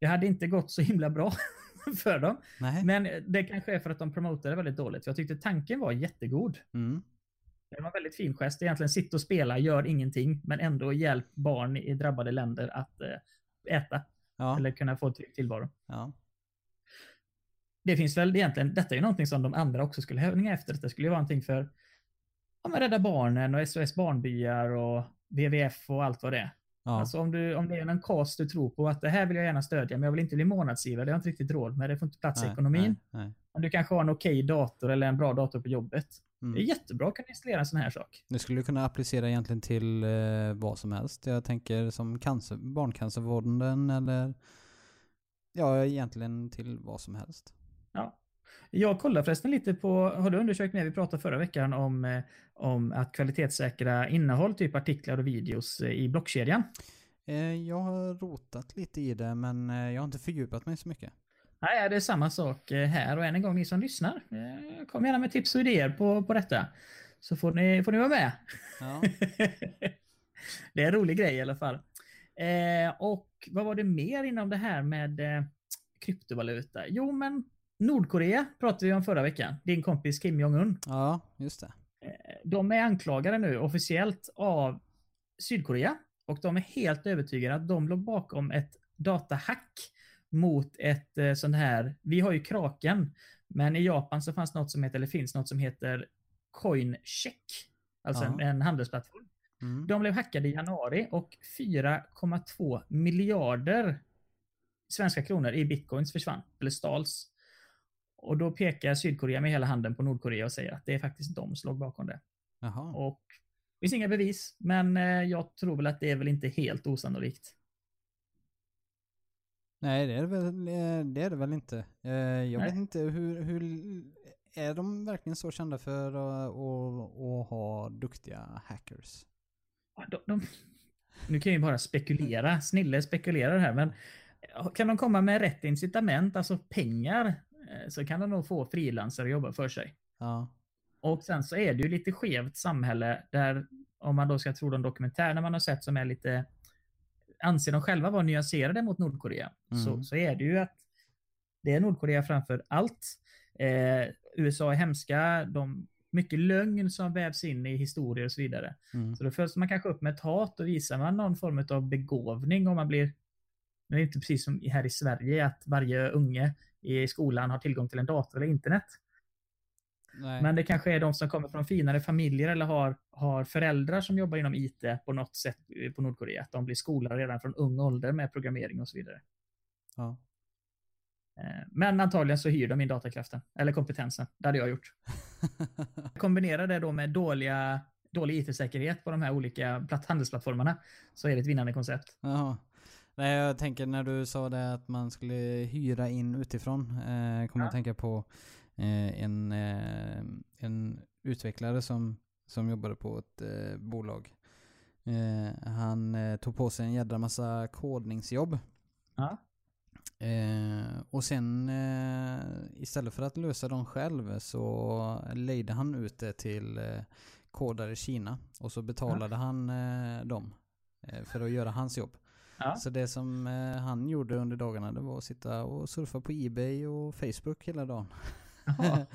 Det hade inte gått så himla bra för dem. Nej. Men det kanske är för att de promotade väldigt dåligt. Jag tyckte tanken var jättegod. Mm. Det var en väldigt fin gest. Egentligen sitta och spela, gör ingenting, men ändå hjälp barn i drabbade länder att eh, äta. Ja. Eller kunna få trygg tillvaro. ja. Det finns väl egentligen, detta är ju någonting som de andra också skulle hänga efter. Det skulle ju vara någonting för ja, men Rädda Barnen och SOS Barnbyar och WWF och allt vad det är. ja. Alltså om, du, om det är en cause du tror på att det här vill jag gärna stödja, men jag vill inte bli månadsgivare, det har jag inte riktigt råd med, det får inte plats i Nej, ekonomin. Nej, nej. Men du kanske har en okej dator eller en bra dator på jobbet. Det är Mm. jättebra att kunna installera en sån här sak. Det skulle kunna applicera egentligen till eh, vad som helst. Jag tänker som cancer, barncancervården eller ja, egentligen till vad som helst. Ja. Jag kollar förresten lite på, har du undersökt mer? Vi pratade förra veckan om, eh, om att kvalitetssäkra innehåll, typ artiklar och videos eh, i blockkedjan. Eh, jag har rotat lite i det men jag har inte fördjupat mig så mycket. Nej, det är samma sak här och än en gång ni som lyssnar. Kom gärna med tips och idéer på, på detta. Så får ni, får ni vara med. Ja. det är en rolig grej i alla fall. Eh, och vad var det mer inom det här med eh, kryptovaluta? Jo, men Nordkorea pratade vi om förra veckan. Din kompis Kim Jong-Un. ja, just det. Eh, De är anklagade nu officiellt av Sydkorea och de är helt övertygade att de låg bakom ett datahack mot ett eh, sånt här, vi har ju Kraken, men i Japan så fanns något som heter, eller finns något som heter Coincheck, alltså en, en handelsplattform. Mm. De blev hackade i januari och 4,2 miljarder svenska kronor i bitcoins försvann, eller stals. Och då pekar Sydkorea med hela handen på Nordkorea och säger att det är faktiskt de som låg bakom det. Jaha. Och det finns inga bevis, men eh, jag tror väl att det är väl inte helt osannolikt. Nej, det är det väl, eh, det är det väl inte. Eh, Jag Nej. vet inte hur, hur... Är de verkligen så kända för att, att, att ha duktiga hackers? De, de, nu kan jag ju bara spekulera, Snille spekulerar här, men kan de komma med rätt incitament, alltså pengar, så kan de nog få frilansare att jobba för sig. Ja. Och sen så är det ju lite skevt samhälle där, om man då ska tro de dokumentärer man har sett som är lite, anser de själva vara nyanserade mot Nordkorea, så, Mm. så är det ju att det är Nordkorea framför allt. Eh, USA är hemska, de, mycket lögn som vävs in i historier och så vidare. Mm. Så då följs man kanske upp med ett hat och visar man någon form av begåvning om man blir... Det är inte precis som här i Sverige att varje unge i skolan har tillgång till en dator eller internet. Nej. Men det kanske är de som kommer från finare familjer eller har, har föräldrar som jobbar inom IT på något sätt på Nordkorea. Att de blir skolade redan från ung ålder med programmering och så vidare. Ja. Eh, Men antagligen så hyr de in datakraften, eller kompetensen. Det hade jag gjort. Kombinera det då med dåliga, dålig IT-säkerhet på de här olika platt- handelsplattformarna så är det ett vinnande koncept. Jaha. Nej, jag tänker när du sa det att man skulle hyra in utifrån. Eh, kommer Ja. jag tänka på eh, en, eh, en utvecklare som, som jobbade på ett eh, bolag. Eh, han eh, tog på sig en jädra massa kodningsjobb. Ja. Eh, och sen istället för att lösa dem själv så lejde han ut det till kodare i Kina. Och så betalade han eh, dem för att göra hans jobb. Ja. Så det som eh, han gjorde under dagarna det var att sitta och surfa på Ebay och Facebook hela dagen.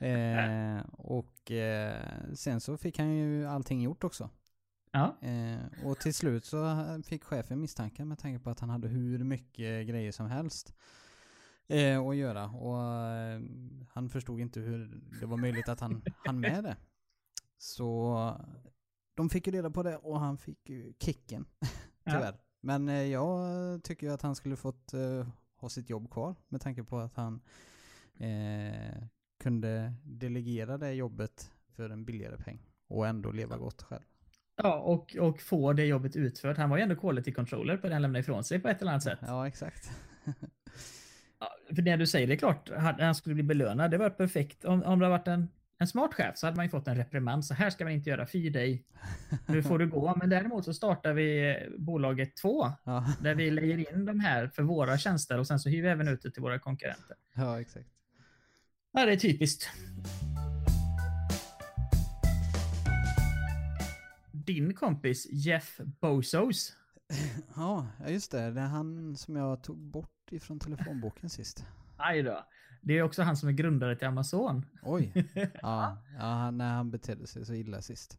Eh, och eh, sen så fick han ju allting gjort också. Ja. Eh, och till slut så fick chefen misstankar med tanke på att han hade hur mycket grejer som helst eh, att göra. Och eh, han förstod inte hur det var möjligt att han hann med det. Så de fick ju reda på det och han fick ju kicken. Tyvärr. Men eh, jag tycker att han skulle fått eh, ha sitt jobb kvar med tanke på att han eh, kunde delegera det jobbet för en billigare peng och ändå leva gott själv. Ja, och, och få det jobbet utfört. Han var ju ändå quality controller på det han lämnade ifrån sig på ett eller annat sätt. Ja, exakt. Ja, för det du säger, det är klart, han han skulle bli belönad. Det var perfekt. Om, om det hade varit en, en smart chef så hade man ju fått en reprimand. Så här ska man inte göra, fy dig. Nu får du gå. Men däremot så startar vi eh, bolaget 2 ja. där vi lägger in de här för våra tjänster och sen så hyr vi även ut det till våra konkurrenter. Ja, exakt. Ja, det är typiskt. Din kompis Jeff Bozos. Ja, just det. Det är han som jag tog bort ifrån telefonboken sist. Aj då. Det är också han som är grundare till Amazon. Oj. Ja, ja han, när han betedde sig så illa sist.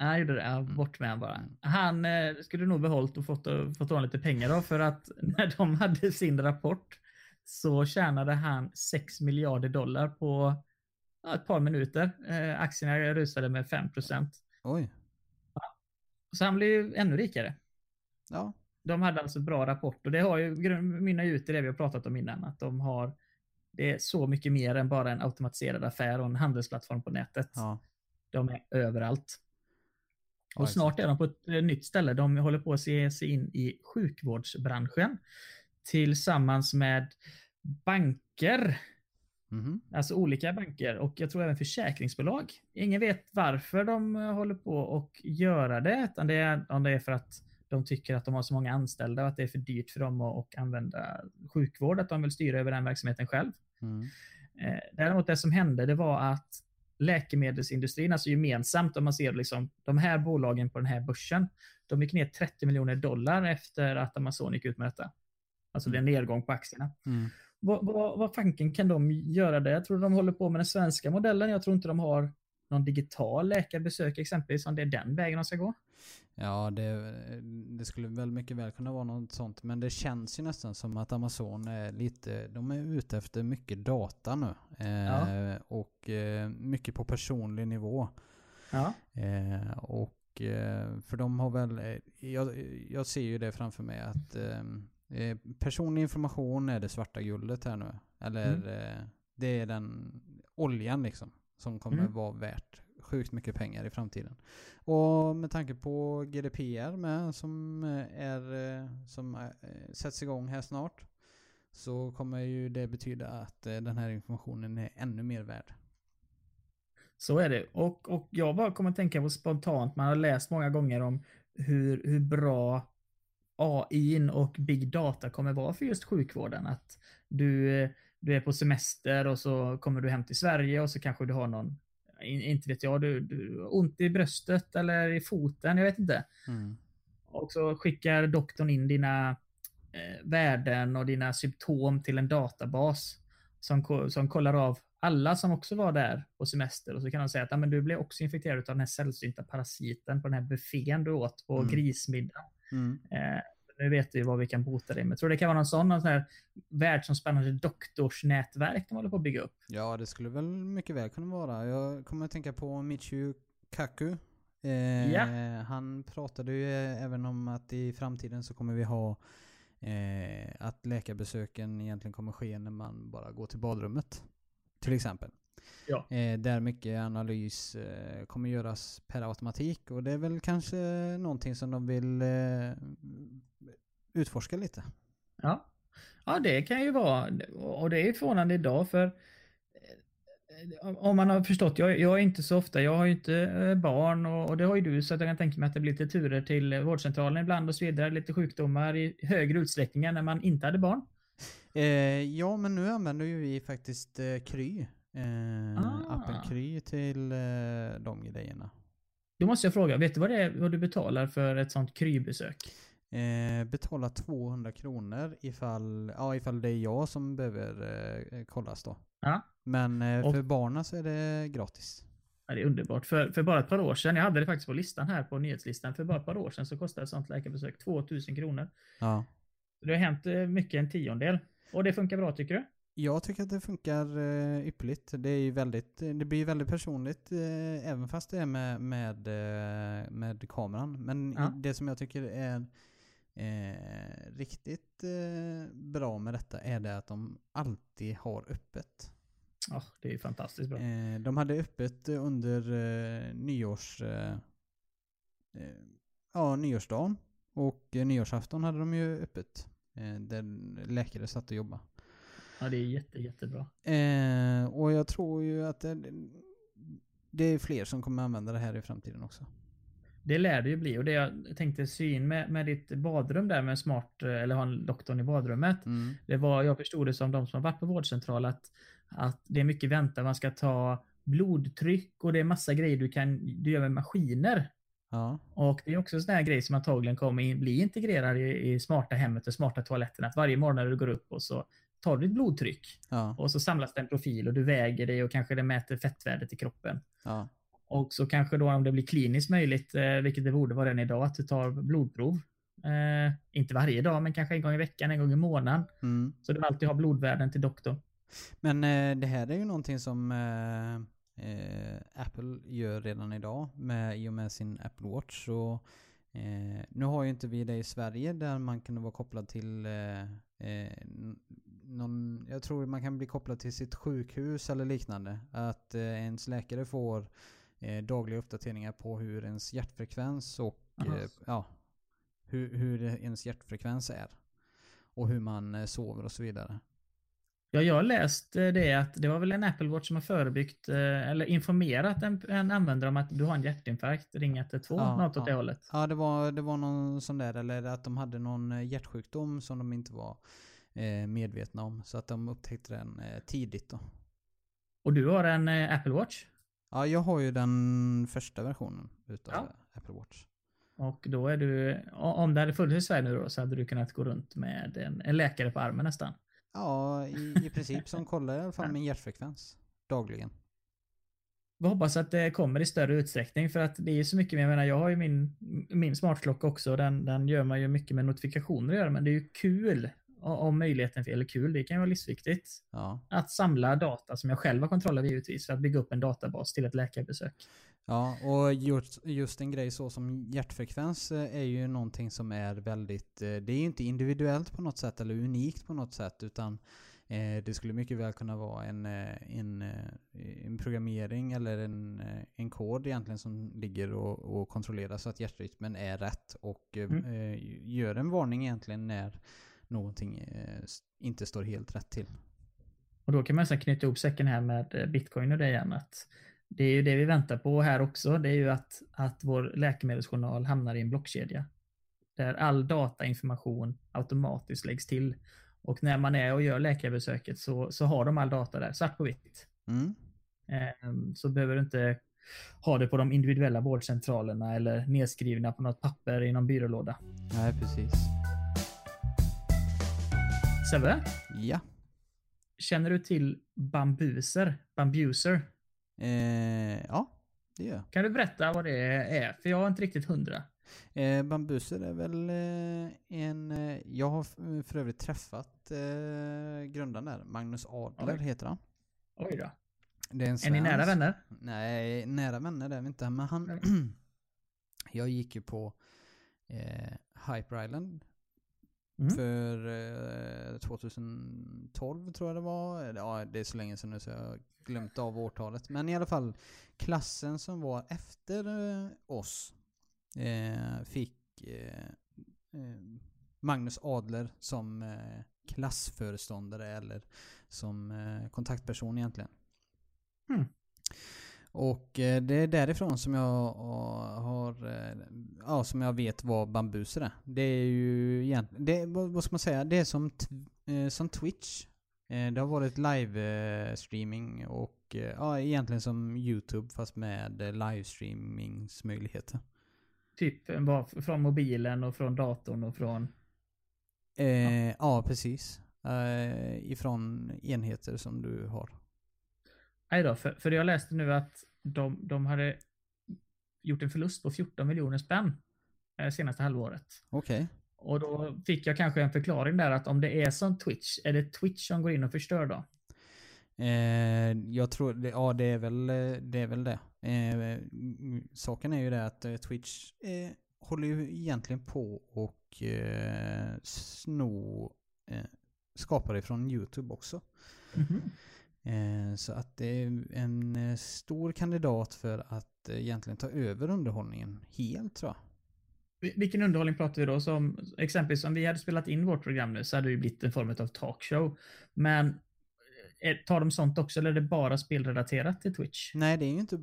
Nej, gjorde det. Ja, bort med han bara. Han eh, skulle nog behållit och fått, eh, fått lite pengar då för att när de hade sin rapport så tjänade han 6 miljarder dollar på ja, ett par minuter. Eh, aktierna rusade med 5% Oj. Så han blev ju ännu rikare. Ja. De hade alltså bra rapport och det har ju mynnar ut i det vi har pratat om innan. Att de har det är så mycket mer än bara en automatiserad affär och en handelsplattform på nätet. Ja. De är överallt. Och snart är de på ett eh, nytt ställe. De håller på att se sig in i sjukvårdsbranschen tillsammans med banker. Mhm. Alltså olika banker och jag tror även försäkringsbolag. Ingen vet varför de eh, håller på att göra det. Utan det är, om det är för att de tycker att de har så många anställda och att det är för dyrt för dem att, att använda sjukvård. Att de vill styra över den verksamheten själv. Mm. Eh, däremot det som hände det var att läkemedelsindustrin, alltså gemensamt om man ser liksom de här bolagen på den här börsen, de gick ner 30 miljoner dollar efter att Amazon gick ut med detta. Alltså det är en nedgång på aktierna. Mm. Vad, vad, vad fanken kan de göra det? Jag tror de håller på med den svenska modellen. Jag tror inte de har någon digital läkarbesök exempelvis, om det är den vägen de ska gå. Ja, det, det skulle väl mycket väl kunna vara något sånt. Men det känns ju nästan som att Amazon är lite, de är ute efter mycket data nu. Eh, Ja. Och eh, mycket på personlig nivå. Ja, Eh, och eh, för de har väl, eh, jag, jag ser ju det framför mig att eh, eh, personlig information är det svarta guldet här nu. Eller Mm. eh, det är den oljan liksom. Som kommer Mm. vara värt sjukt mycket pengar i framtiden. Och med tanke på GDPR med som eh, är eh, som eh, sätts igång här snart. Så kommer ju det betyda att den här informationen är ännu mer värd. så är det. Och, och jag bara kommer att tänka på spontant, man har läst många gånger om hur, hur bra AI och big data kommer vara för just sjukvården. Att du, du är på semester och så kommer du hem till Sverige och så kanske du har någon, in- inte vet jag, du, du ont i bröstet eller i foten, jag vet inte. Mm. Och så skickar doktorn in dina eh, värden och dina symptom till en databas som, som kollar av alla som också var där på semester och så kan de säga att "Ja, men du blev också infekterad av den här sällsynta parasiten på den här buffén du åt på Mm. grismiddagen. Mm. Eh, nu vet vi vad vi kan bota dig med. Tror det kan vara någon sån någon sån här världsomspännande doktorsnätverk de håller på att bygga upp. Ja, det skulle väl mycket väl kunna vara. Jag kommer att tänka på Michio Kaku. Eh, Ja. Han pratade ju eh, även om att i framtiden så kommer vi ha eh, att läkarbesöken egentligen kommer ske när man bara går till badrummet. Till exempel. Ja. Eh, där mycket analys eh, kommer göras per automatik och det är väl kanske någonting som de vill eh, utforska lite. Ja. ja, det kan ju vara. Och det är ju förvånande idag för om man har förstått, jag, jag är inte så ofta, jag har ju inte barn och, och det har ju du så jag kan tänka mig att det blir lite turer till vårdcentralen ibland och så vidare, lite sjukdomar i högre utsträckning än när man inte hade barn. Eh, ja, men nu använder ju vi faktiskt eh, Kry. Eh, Ah. Appen Kry till eh, de grejerna. Då måste jag fråga, vet du vad det är vad du betalar för ett sånt krybesök? Eh, betala 200 kronor ifall, ja, ifall det är jag som behöver eh, kollas då. Ja. Men eh, Och- för barnen så är det gratis. Ja, det är underbart. För, för bara ett par år sedan, jag hade det faktiskt på listan här på nyhetslistan, för bara ett par år sedan så kostade ett sånt läkarbesök 2000 kronor. Ja. Det har hänt eh, mycket en tiondel. Och det funkar bra tycker du? Jag tycker att det funkar eh, ypperligt. Det, är väldigt, det blir ju väldigt personligt eh, även fast det är med, med, eh, med kameran. Men Ja. det som jag tycker är eh, riktigt eh, bra med detta är det att de alltid har öppet. Ja, det är ju fantastiskt bra. Eh, de hade öppet under eh, nyårs... Eh, eh, ja, nyårsdagen. Och eh, nyårsafton hade de ju öppet. Eh, där läkare satt och jobbade. Ja, det är jätte, jättebra. Eh, och jag tror ju att det, det är fler som kommer använda det här i framtiden också. Det lär det ju bli och det jag tänkte sy in med, med ditt badrum där med smart, eh, eller ha en doktorn i badrummet. Mm. Det var, jag förstod det som de som har varit på vårdcentral att, att det är mycket väntan, man ska ta blodtryck och det är massa grejer du kan du gör med maskiner. Ja. Och det är också en sån här grej som antagligen kommer in, bli integrerad i, i smarta hemmet och smarta toaletten. Att varje morgon när du går upp och så tar du ditt blodtryck Ja. och så samlas det en profil och du väger det och kanske det mäter fettvärdet i kroppen. Ja. Och så kanske då om det blir kliniskt möjligt, eh, vilket det borde vara redan idag, att du tar blodprov. Eh, inte varje dag, men kanske en gång i veckan, en gång i månaden. Mm. Så du alltid har blodvärden till doktorn. Men eh, det här är ju någonting som eh, eh, Apple gör redan idag med, i och med sin Apple Watch. Så, eh, nu har ju inte vi det i Sverige där man kan vara kopplad till någon, jag tror man kan bli kopplad till sitt sjukhus eller liknande. Att eh, ens läkare får eh, dagliga uppdateringar på hur ens hjärtfrekvens och eh, ja, hur, hur ens hjärtfrekvens är. Och hur man eh, sover och så vidare. Ja, jag har läst eh, det att det var väl en Apple Watch som har förebyggt eh, eller informerat en, en användare om att du har en hjärtinfarkt, ring 112, Ja, något åt ja. det hållet. Ja, det var, det var någon sån där, eller att de hade någon hjärtsjukdom som de inte var medvetna om. Så att de upptäckte den eh, tidigt då. Och du har en eh, Apple Watch Ja, jag har ju den första versionen utav Ja. Apple Watch. och då är du, om det hade funnits i Sverige nu då, så hade du kunnat gå runt med en, en läkare på armen nästan. Ja, i, i princip som kollar i alla fall min hjärtfrekvens dagligen. Vi hoppas att det kommer i större utsträckning för att det är så mycket, jag menar jag har ju min, min smartklocka också, den, den gör man ju mycket med notifikationer att göra, men det är ju kul om möjligheten, eller kul, det kan ju vara livsviktigt, Ja. att samla data som jag själv har kontroll över givetvis för att bygga upp en databas till ett läkarbesök. Ja, och just, just en grej så som hjärtfrekvens eh, är ju någonting som är väldigt, eh, det är ju inte individuellt på något sätt eller unikt på något sätt utan eh, det skulle mycket väl kunna vara en, en, en programmering eller en, en kod egentligen som ligger och, och kontrollerar så att hjärtrytmen är rätt och Mm. gör en varning egentligen när någonting eh, inte står helt rätt till. Och då kan man knyta ihop säcken här med eh, bitcoin och det igen. Att det är ju det vi väntar på här också. Det är ju att, att vår läkemedelsjournal hamnar i en blockkedja. Där all datainformation automatiskt läggs till. Och när man är och gör läkarbesöket så, så har de all data där, svart på vitt. Mm. Ehm, Så behöver du inte ha det på de individuella vårdcentralerna eller nedskrivna på något papper i någon byrålåda. Nej, precis. Sebbe, Ja. känner du till bambuser? Bambuser? Eh, ja, det gör jag. Kan du berätta vad det är? För jag har inte riktigt hundra. Eh, bambuser är väl eh, en... Eh, jag har för övrigt träffat eh, grundaren där. Magnus Adler Oj. heter han. Oj då. Det är, en Är ni nära vänner? Nej, nära vänner är vi inte. Men han... Jag gick ju på eh, Hyper Island Mm. för eh, 2012 tror jag det var. Ja, det är så länge sedan nu så jag har glömt av årtalet. Men i alla fall, klassen som var efter eh, oss eh, fick eh, eh, Magnus Adler som eh, klassföreståndare eller som kontaktperson egentligen. Mm. Och eh, det är därifrån som jag eh, har, eh, ja som jag vet vad bambuser är. Det är ju egentligen, det, vad, ska man säga, det är som, som Twitch. Det har varit live-streaming och ja, egentligen som YouTube fast med livestreamingsmöjligheter. Typ var från mobilen och från datorn och från... Eh, ja. precis. Eh, ifrån enheter som du har. Nej då, för, för jag läste nu att de, de hade gjort en förlust på 14 miljoner spänn eh, senaste halvåret. Okej. Och då fick jag kanske en förklaring där att om det är som Twitch, är det Twitch som går in och förstör då? Eh, jag tror, ja det är väl det. Är väl det. Eh, mm, saken är ju det att eh, Twitch eh, håller ju egentligen på och eh, sno eh, skapare från YouTube också. Mhm. Eh, så att det är en eh, stor kandidat för att eh, egentligen ta över underhållningen helt tror jag. Vil- Vilken underhållning pratar vi då? Som, exempelvis om vi hade spelat in vårt program nu så hade det ju blivit en form av talkshow. Men eh, tar de sånt också eller är det bara spelrelaterat till Twitch? Nej, det är ju inte,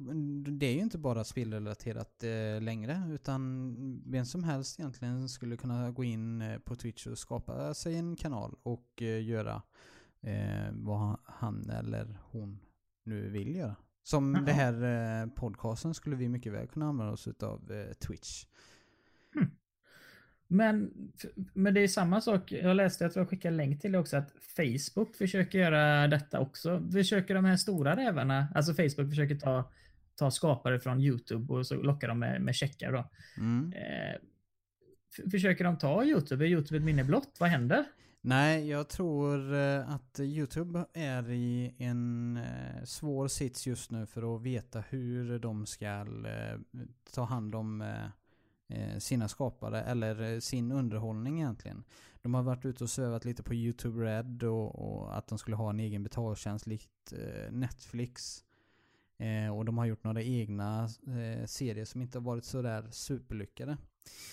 det är inte bara spelrelaterat eh, längre. Utan vem som helst egentligen skulle kunna gå in eh, på Twitch och skapa sig en kanal och eh, göra eh, vad han- eller hon nu vill göra. Som Jaha. det här eh, podcasten skulle vi mycket väl kunna använda oss av eh, Twitch. Men, men det är samma sak. Jag läste, jag tror jag skickade länk till det också, att Facebook försöker göra detta också. Försöker de här stora rävarna, alltså Facebook försöker ta, ta skapare från YouTube och så lockar de med, med checkar då. Mm. Eh, försöker de ta YouTube? Är YouTube ett minne blott? Vad händer? Nej, jag tror eh, att Youtube är i en eh, svår sits just nu för att veta hur de ska eh, ta hand om sina skapare, eller sin underhållning egentligen. De har varit ute och sövat lite på Youtube Red och, och att de skulle ha en egen betaltjänst likt Netflix. Eh, och de har gjort några egna eh, serier som inte har varit sådär superlyckade.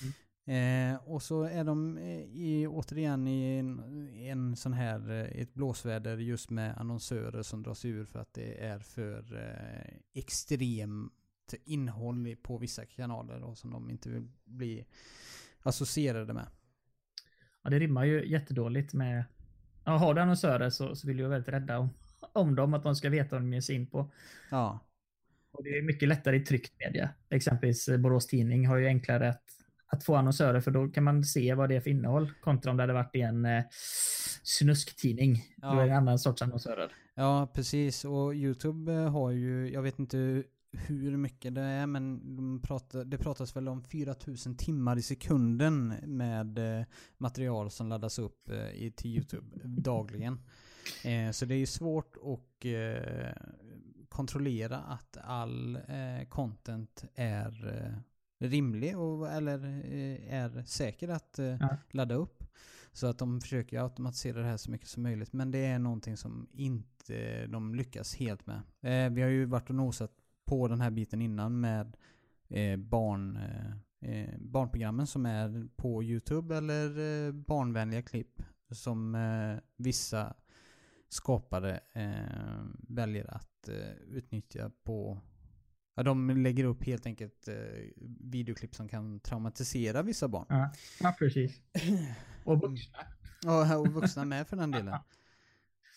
Mm. Eh, och så är de eh, i, återigen i en, en sån här, eh, ett blåsväder just med annonsörer som dras ur för att det är för eh, extremt innehåll på vissa kanaler och som de inte vill bli associerade med. Ja, det rimmar ju jättedåligt med... Ja, har du annonsörer så, så vill du vara väldigt rädda om, om dem, att de ska veta vad de ger sig in på. Ja, Och det är mycket lättare i tryckt media. Exempelvis Borås Tidning har ju enklare att, att få annonsörer för då kan man se vad det är för innehåll kontra om det hade varit i en eh, snusktidning. Då Ja. är det en annan sorts annonsörer. ja precis. Och Youtube eh, har ju, jag vet inte hur mycket det är men de pratar, det pratas väl om 4000 timmar i sekunden med eh, material som laddas upp eh, i, till Youtube dagligen. Eh, så det är ju svårt att eh, kontrollera att all eh, content är rimlig och, eller eh, är säker att eh, Ja. ladda upp. Så att de försöker automatisera det här så mycket som möjligt. Men det är någonting som inte de lyckas helt med. Eh, vi har ju varit och nosat på den här biten innan med barn, barnprogrammen som är på Youtube eller barnvänliga klipp som vissa skapare väljer att utnyttja på Ja, de lägger upp helt enkelt eh, videoklipp som kan traumatisera vissa barn. Ja, ja precis. Och vuxna. Ja, och vuxna med för den delen.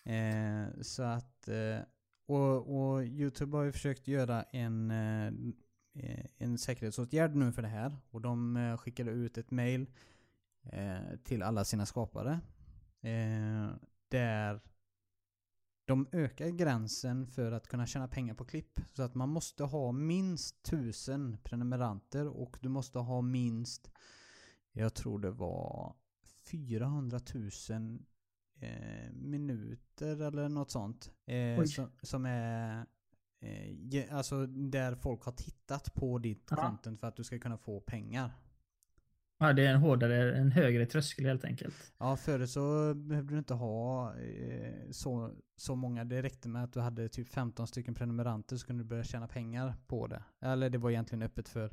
Eh, så att, eh, och, och Youtube har ju försökt göra en, eh, eh, en säkerhetsåtgärd nu för det här. Och de eh, skickade ut ett mail till alla sina skapare. Där de ökar gränsen för att kunna tjäna pengar på klipp. Så att man måste ha minst tusen prenumeranter och du måste ha minst, jag tror det var 400 000 eh, minuter eller något sånt. Eh, som, som är eh, alltså där folk har tittat på ditt Ja. content för att du ska kunna få pengar. Ja, det är en hårdare, en högre tröskel helt enkelt. Ja, förut så behövde du inte ha eh, så, så många. Det räckte med att du hade typ 15 stycken prenumeranter så kunde du börja tjäna pengar på det. Eller det var egentligen öppet för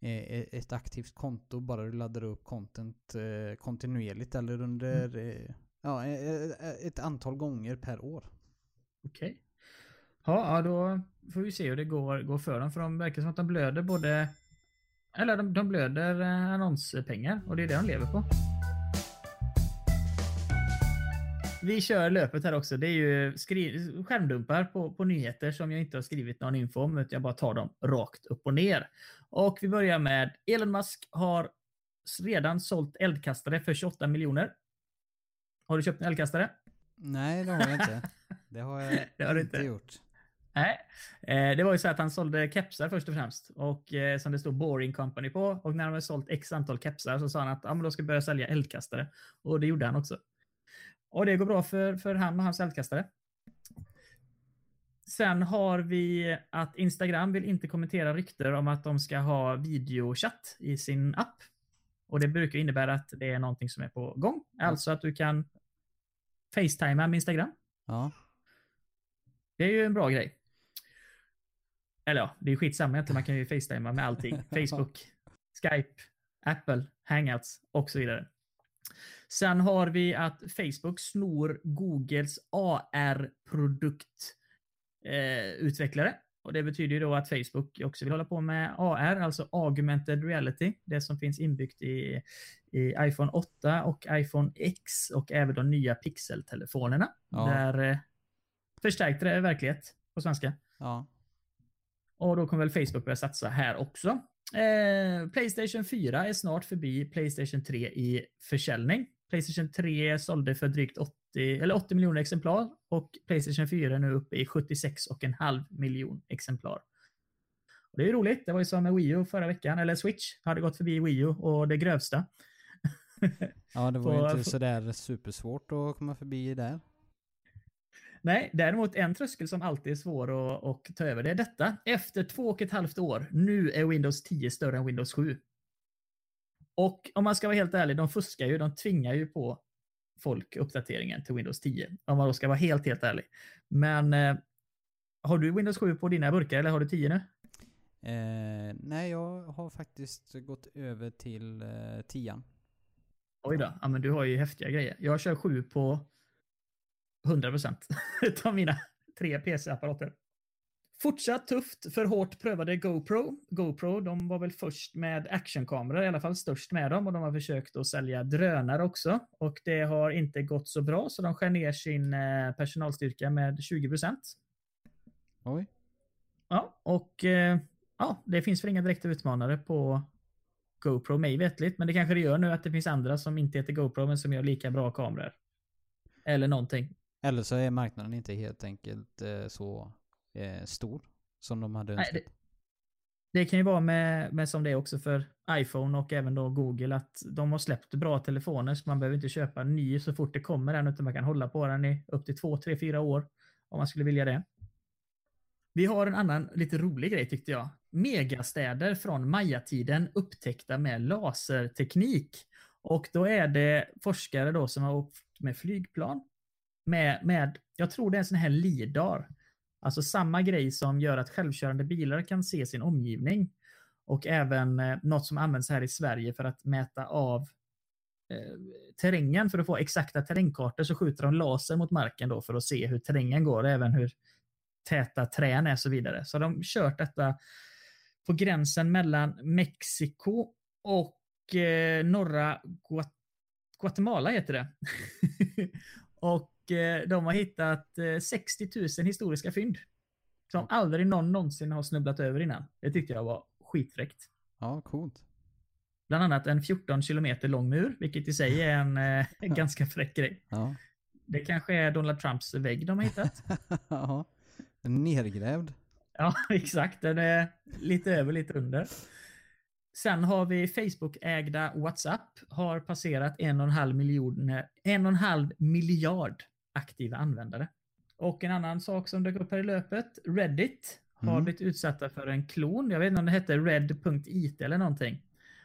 eh, ett aktivt konto bara du laddar upp content eh, kontinuerligt eller under eh, ja, eh, eh, ett antal gånger per år. Okej. Ja, ja, då får vi se hur det går, går för dem. För de verkar som att de blöder både... Eller de, de blöder eh, annonspengar och det är det de lever på. Vi kör löpet här också. Det är ju skri- skärmdumpar på, på nyheter som jag inte har skrivit någon info om, utan jag bara tar dem rakt upp och ner. Och vi börjar med Elon Musk har redan sålt eldkastare för 28 miljoner. Har du köpt en eldkastare? Nej, det har jag inte. Det har jag Det har inte inte. gjort. Nej, eh, det var ju så att han sålde kepsar först och främst. Och eh, som det stod Boring Company på. Och när de hade sålt x antal kepsar så sa han att ah, men då ska jag börja sälja eldkastare. Och det gjorde han också. Och det går bra för, för han och hans eldkastare. Sen har vi att Instagram vill inte kommentera rykter om att de ska ha videochatt i sin app. Och det brukar innebära att det är någonting som är på gång. Alltså att du kan facetima med Instagram. Ja. Det är ju en bra grej. Eller ja, det är skitsamma egentligen. Man kan ju facetima med allting. Facebook, Skype, Apple, Hangouts och så vidare. Sen har vi att Facebook snor Googles AR-produkt eh, utvecklare. Och det betyder ju då att Facebook också vill hålla på med AR, alltså augmented reality. Det som finns inbyggt i, i iPhone 8 och iPhone X och även de nya Pixel-telefonerna. Ja. Där eh, förstärkt verklighet på svenska. Ja. Och då kommer väl Facebook börja satsa här också. Eh, Playstation 4 är snart förbi Playstation 3 i försäljning. Playstation 3 sålde för drygt 80, eller 80 miljoner exemplar och Playstation 4 är nu uppe i 76,5 miljon exemplar. Och det är roligt. Det var ju som med Wii U förra veckan, eller Switch hade gått förbi Wii U och det grövsta. ja, det var ju inte sådär supersvårt att komma förbi där. Nej, däremot en tröskel som alltid är svår att, att ta över, det är detta. Efter två och ett halvt år, nu är Windows 10 större än Windows 7. Och om man ska vara helt ärlig, de fuskar ju, de tvingar ju på folk uppdateringen till Windows 10. Om man då ska vara helt, helt ärlig. Men eh, har du Windows 7 på dina burkar eller har du 10 nu? Eh, nej, jag har faktiskt gått över till eh, 10. Oj då, ja, men du har ju häftiga grejer. Jag kör 7 på 100% av mina tre PC-apparater. Fortsatt tufft för hårt prövade GoPro. GoPro, de var väl först med actionkameror, i alla fall störst med dem och de har försökt att sälja drönare också. Och det har inte gått så bra så de skär ner sin eh, personalstyrka med 20%. Oj. Ja, och eh, ja, det finns väl inga direkta utmanare på GoPro mig vetligt, men det kanske det gör nu att det finns andra som inte heter GoPro men som gör lika bra kameror. Eller någonting. Eller så är marknaden inte helt enkelt eh, så eh, stor som de hade önskat. Nej, det, det, kan ju vara med, med som det är också för iPhone och även då Google att de har släppt bra telefoner så man behöver inte köpa en ny så fort det kommer en utan man kan hålla på den i upp till två, tre, fyra år om man skulle vilja det. Vi har en annan lite rolig grej tyckte jag. Megastäder från Maya-tiden upptäckta med laserteknik. Och då är det forskare då som har åkt med flygplan med, med jag tror det är en sån här LIDAR. Alltså samma grej som gör att självkörande bilar kan se sin omgivning. Och även eh, något som används här i Sverige för att mäta av eh, terrängen. För att få exakta terrängkartor så skjuter de laser mot marken då för att se hur terrängen går, även hur täta trän är och så vidare. Så de har kört detta på gränsen mellan Mexiko och eh, norra Guat Guatemala heter det. och de har hittat eh, 60 000 historiska fynd. Som aldrig någon någonsin har snubblat över innan. Det tyckte jag var skitfräckt. Ja, coolt. Bland annat en 14 kilometer lång mur, vilket i sig är en, eh, en ganska fräck grej. Ja. Det kanske är Donald Trumps vägg de har hittat. ja. Nergrävd. Ja, exakt. Den är lite över, lite under. Sen har vi Facebook-ägda WhatsApp har passerat en och en halv miljon, en och en halv miljard aktiva användare. Och en annan sak som dök upp här i löpet, Reddit har Mm. blivit utsatta för en klon. Jag vet inte om det hette red.it eller någonting.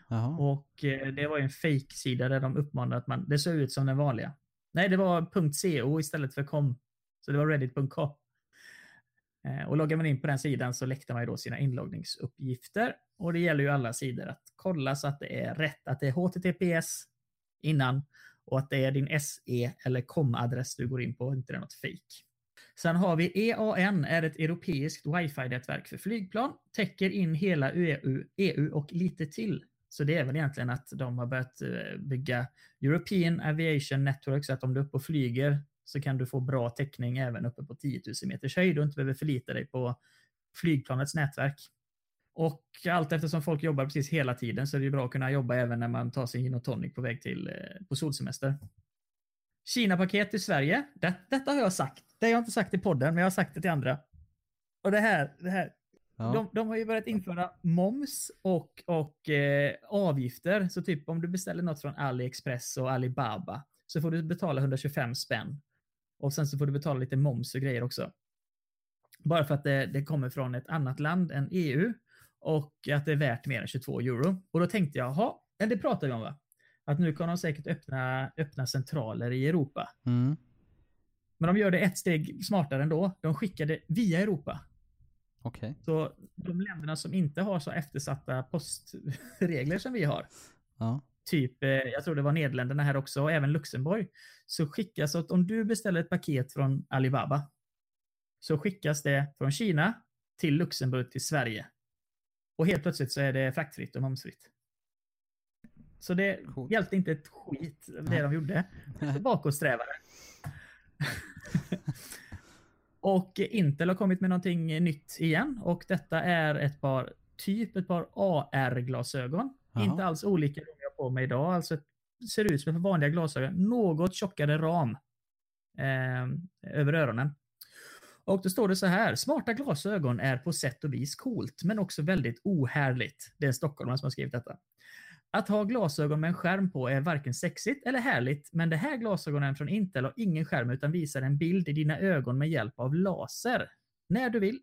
Jaha. Och eh, det var ju en fake-sida där de uppmanade att man, det såg ut som den vanliga. Nej, det var .co istället för .com. Så det var reddit.com. Eh, Och loggar man in på den sidan så läckte man ju då sina inloggningsuppgifter. Och det gäller ju alla sidor att kolla så att det är rätt, att det är HTTPS innan och att det är din SE eller COM-adress du går in på, inte det är något fejk. Sen har vi EAN, är ett europeiskt wifi-nätverk för flygplan, täcker in hela EU, EU och lite till. Så det är väl egentligen att de har börjat eh, bygga European Aviation Network så att om du är uppe och flyger så kan du få bra täckning även uppe på 10 000 meters höjd och inte behöver förlita dig på flygplanets nätverk. Och allt eftersom folk jobbar precis hela tiden så är det ju bra att kunna jobba även när man tar sin gin och tonic på väg till eh, på solsemester. Kina-paket till Sverige. Det, detta har jag sagt. Det har jag inte sagt i podden, men jag har sagt det till andra. Och det här, det här Ja. de, de har ju börjat införa moms och, och eh, avgifter. Så typ om du beställer något från AliExpress och Alibaba så får du betala 125 spänn. Och sen så får du betala lite moms och grejer också. Bara för att det, det kommer från ett annat land än EU och att det är värt mer än 22 euro. Och då tänkte jag, jaha, ja, det pratar vi om va? Att nu kan de säkert öppna, öppna centraler i Europa. Mm. Men de gör det ett steg smartare ändå. De skickar det via Europa. Okej. Så de länderna som inte har så eftersatta postregler som vi har, Ja. typ, eh, jag tror det var Nederländerna här också, och även Luxemburg, så skickas att om du beställer ett paket från Alibaba, så skickas det från Kina till Luxemburg till Sverige. Och helt plötsligt så är det fraktfritt och momsfritt. Så det Coolt. hjälpte inte ett skit, det de gjorde. Bakåtsträvare. Och Intel har kommit med någonting nytt igen och detta är ett par, typ ett par AR-glasögon. Inte alls olika de jag har på mig idag, alltså ett- ser ut som ett vanliga glasögon. Något tjockare ram eh, över öronen. Och då står det så här, smarta glasögon är på sätt och vis coolt, men också väldigt ohärligt. Det är en stockholmare som har skrivit detta. Att ha glasögon med en skärm på är varken sexigt eller härligt, men det här glasögonen från Intel har ingen skärm utan visar en bild i dina ögon med hjälp av laser. När du vill.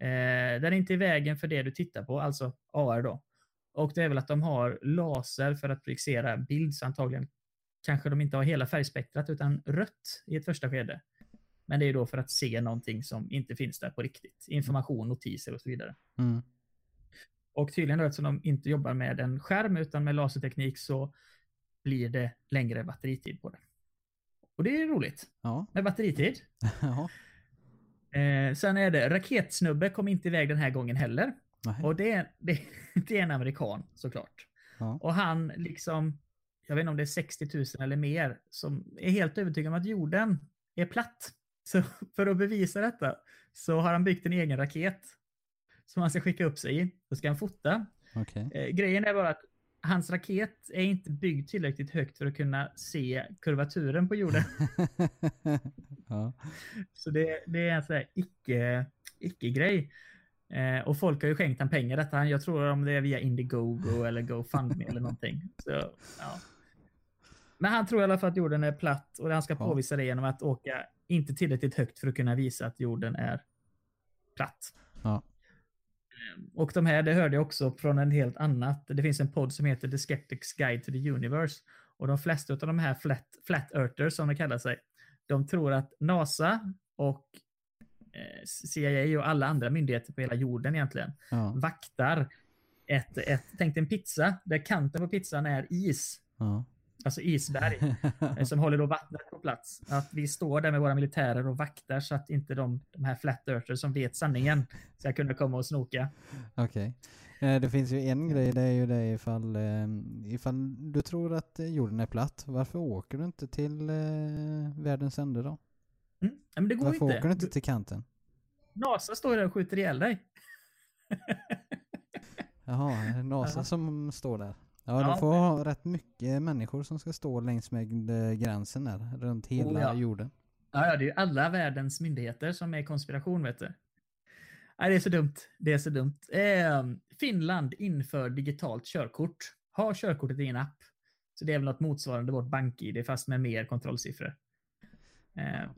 Eh, den är inte i vägen för det du tittar på, alltså AR då. Och det är väl att de har laser för att projicera bild, så antagligen kanske de inte har hela färgspektrat utan rött i ett första skede. Men det är då för att se någonting som inte finns där på riktigt. Information, notiser och så vidare. Mm. Och tydligen då eftersom de inte jobbar med en skärm utan med laserteknik så blir det längre batteritid på det. Och det är roligt Ja. med batteritid. ja. Eh, sen är det raketsnubbe kom inte iväg den här gången heller. Nej. Och det är, det, det är en amerikan såklart. Ja. Och han liksom, jag vet inte om det är 60 000 eller mer, som är helt övertygad om att jorden är platt. Så för att bevisa detta så har han byggt en egen raket som han ska skicka upp sig i. Då ska han fota. Okej. Eh, grejen är bara att hans raket är inte byggd tillräckligt högt för att kunna se kurvaturen på jorden. ja. Så det, det är en sån här icke, icke-grej. Eh, och folk har ju skänkt han pengar detta. Jag tror om det är via Indiegogo eller GoFundMe eller någonting. Så, ja. Men han tror i alla fall att jorden är platt och han ska Ja. påvisa det genom att åka inte tillräckligt högt för att kunna visa att jorden är platt. Ja. Och de här, det hörde jag också från en helt annat. Det finns en podd som heter The Skeptics Guide to the Universe. Och de flesta av de här flat, flat earthers som de kallar sig, de tror att NASA och eh, CIA och alla andra myndigheter på hela jorden egentligen Ja. vaktar ett, ett, tänk en pizza där kanten på pizzan är is, Ja. Alltså isberg, eh, som håller då vattnet på plats. Att vi står där med våra militärer och vaktar så att inte de, de här flat earthers som vet sanningen ska kunna komma och snoka. Okej. Eh, Det finns ju en grej, det är ju det ifall, eh, ifall du tror att jorden är platt, varför åker du inte till världens ände då? Mm. Men det går Varför inte. åker du inte till kanten? NASA står där och skjuter ihjäl dig. Jaha, är det NASA Ja. som står där? Ja, Ja, de får ha rätt mycket människor som ska stå längs med eh, gränsen där, runt hela Oh, ja. jorden. Ja, ja, det är ju alla världens myndigheter som är konspiration, vet du. Nej, det är så dumt. Det är så dumt. Eh, Finland inför digitalt körkort. Har körkortet i en app. Så det är väl något motsvarande vårt bank-id fast med mer kontrollsiffror. Eh,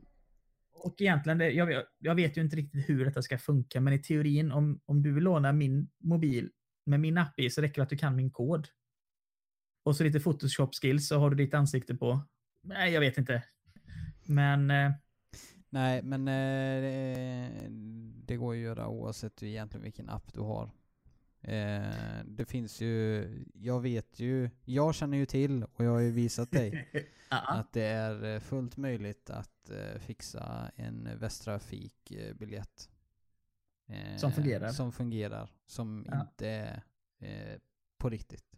och egentligen, det, jag, jag vet ju inte riktigt hur detta ska funka, men i teorin om, om du vill låna min mobil med min app i så räcker det att du kan min kod. Och så lite Photoshop-skills så har du ditt ansikte på. Nej, jag vet inte. Men eh, Nej, men eh, det, går ju att göra oavsett egentligen vilken app du har. Eh, det finns ju, jag vet ju, jag känner ju till och jag har ju visat dig att det är eh, fullt möjligt att eh, fixa en Västtrafik-biljett. Eh, Som fungerar. Som fungerar, som Ja. inte är eh, på riktigt.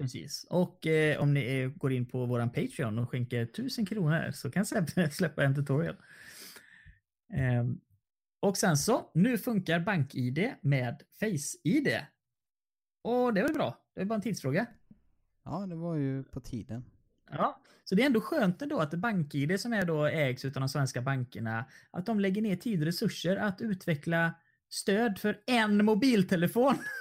Precis. Och eh, om ni eh, går in på våran Patreon och skänker 1000 kronor så kan Sebbe släppa en tutorial. Ehm, och sen så, nu funkar BankID med Face-ID. Och det är väl bra? Det är bara en tidsfråga. Ja, det var ju på tiden. Ja, så det är ändå skönt ändå att BankID som är då ägs av de svenska bankerna, att de lägger ner tid och resurser att utveckla stöd för en mobiltelefon.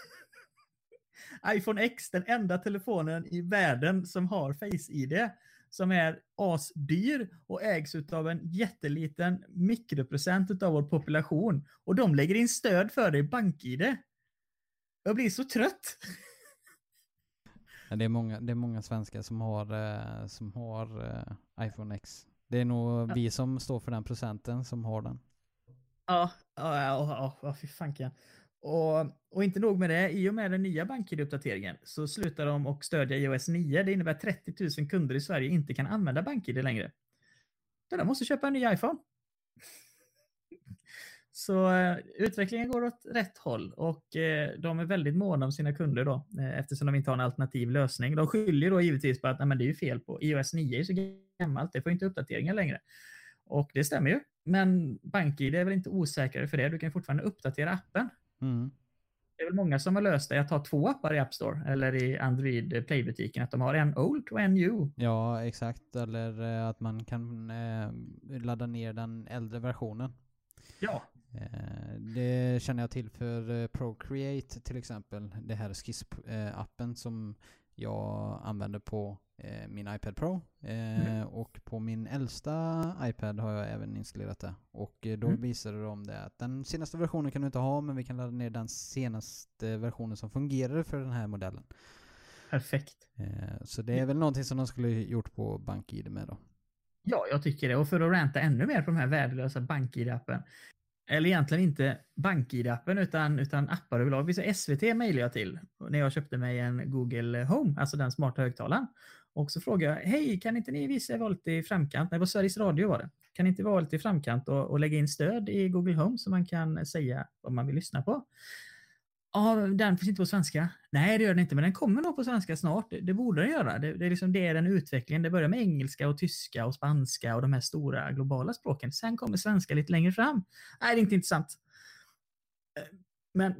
iPhone X, den enda telefonen i världen som har Face-ID, som är asdyr och ägs av en jätteliten mikroprocent av vår population. Och de lägger in stöd för det i BankID. Jag blir så trött. Det, är många, det är många svenskar som har, eh, som har eh, iPhone X. Det är nog Ja. vi som står för den procenten som har den. Ja, ja, ja, ja, ja fy fanken. Och, och inte nog med det, i och med den nya BankID-uppdateringen så slutar de och stödja iOS 9. Det innebär att 30 000 kunder i Sverige inte kan använda BankID längre. Så de måste köpa en ny iPhone. Så eh, utvecklingen går åt rätt håll och eh, de är väldigt måna om sina kunder då eh, eftersom de inte har en alternativ lösning. De skyller då givetvis på att nej, men det är ju fel på iOS 9 är så gammalt, det får inte uppdateringar längre. Och det stämmer ju. Men BankID är väl inte osäkrare för det. Du kan fortfarande uppdatera appen. Mm. Det är väl många som har löst det att ha två appar i App Store eller i Android Play-butiken. Att de har en Old och en New. Ja, exakt. Eller eh, att man kan eh, ladda ner den äldre versionen. Ja, Eh, det känner jag till för eh, Procreate till exempel. Det här Skiss-appen som jag använder på eh, min iPad Pro. Eh, Mm. Och på min äldsta iPad har jag även installerat det. Och eh, då Mm. visade de det att den senaste versionen kan du inte ha men vi kan ladda ner den senaste versionen som fungerar för den här modellen. perfekt. Eh, så det är väl någonting som de skulle gjort på BankID med då. Ja, jag tycker det. Och för att ranta ännu mer på de här värdelösa BankID-appen. Eller egentligen inte BankID-appen utan, utan appar överlag. SVT mejlade jag till när jag köpte mig en Google Home, alltså den smarta högtalaren. Och så frågade jag, hej, kan inte ni visa er vara lite i framkant? Nej, var Sveriges Radio var det. Kan ni inte vara lite i framkant och, och lägga in stöd i Google Home så man kan säga vad man vill lyssna på? Ja, den finns inte på svenska. Nej, det gör den inte, men den kommer nog på svenska snart. Det, det borde den göra. Det, det är liksom det är den utvecklingen. Det börjar med engelska och tyska och spanska och de här stora globala språken. Sen kommer svenska lite längre fram. Nej, det är inte intressant. Eh, men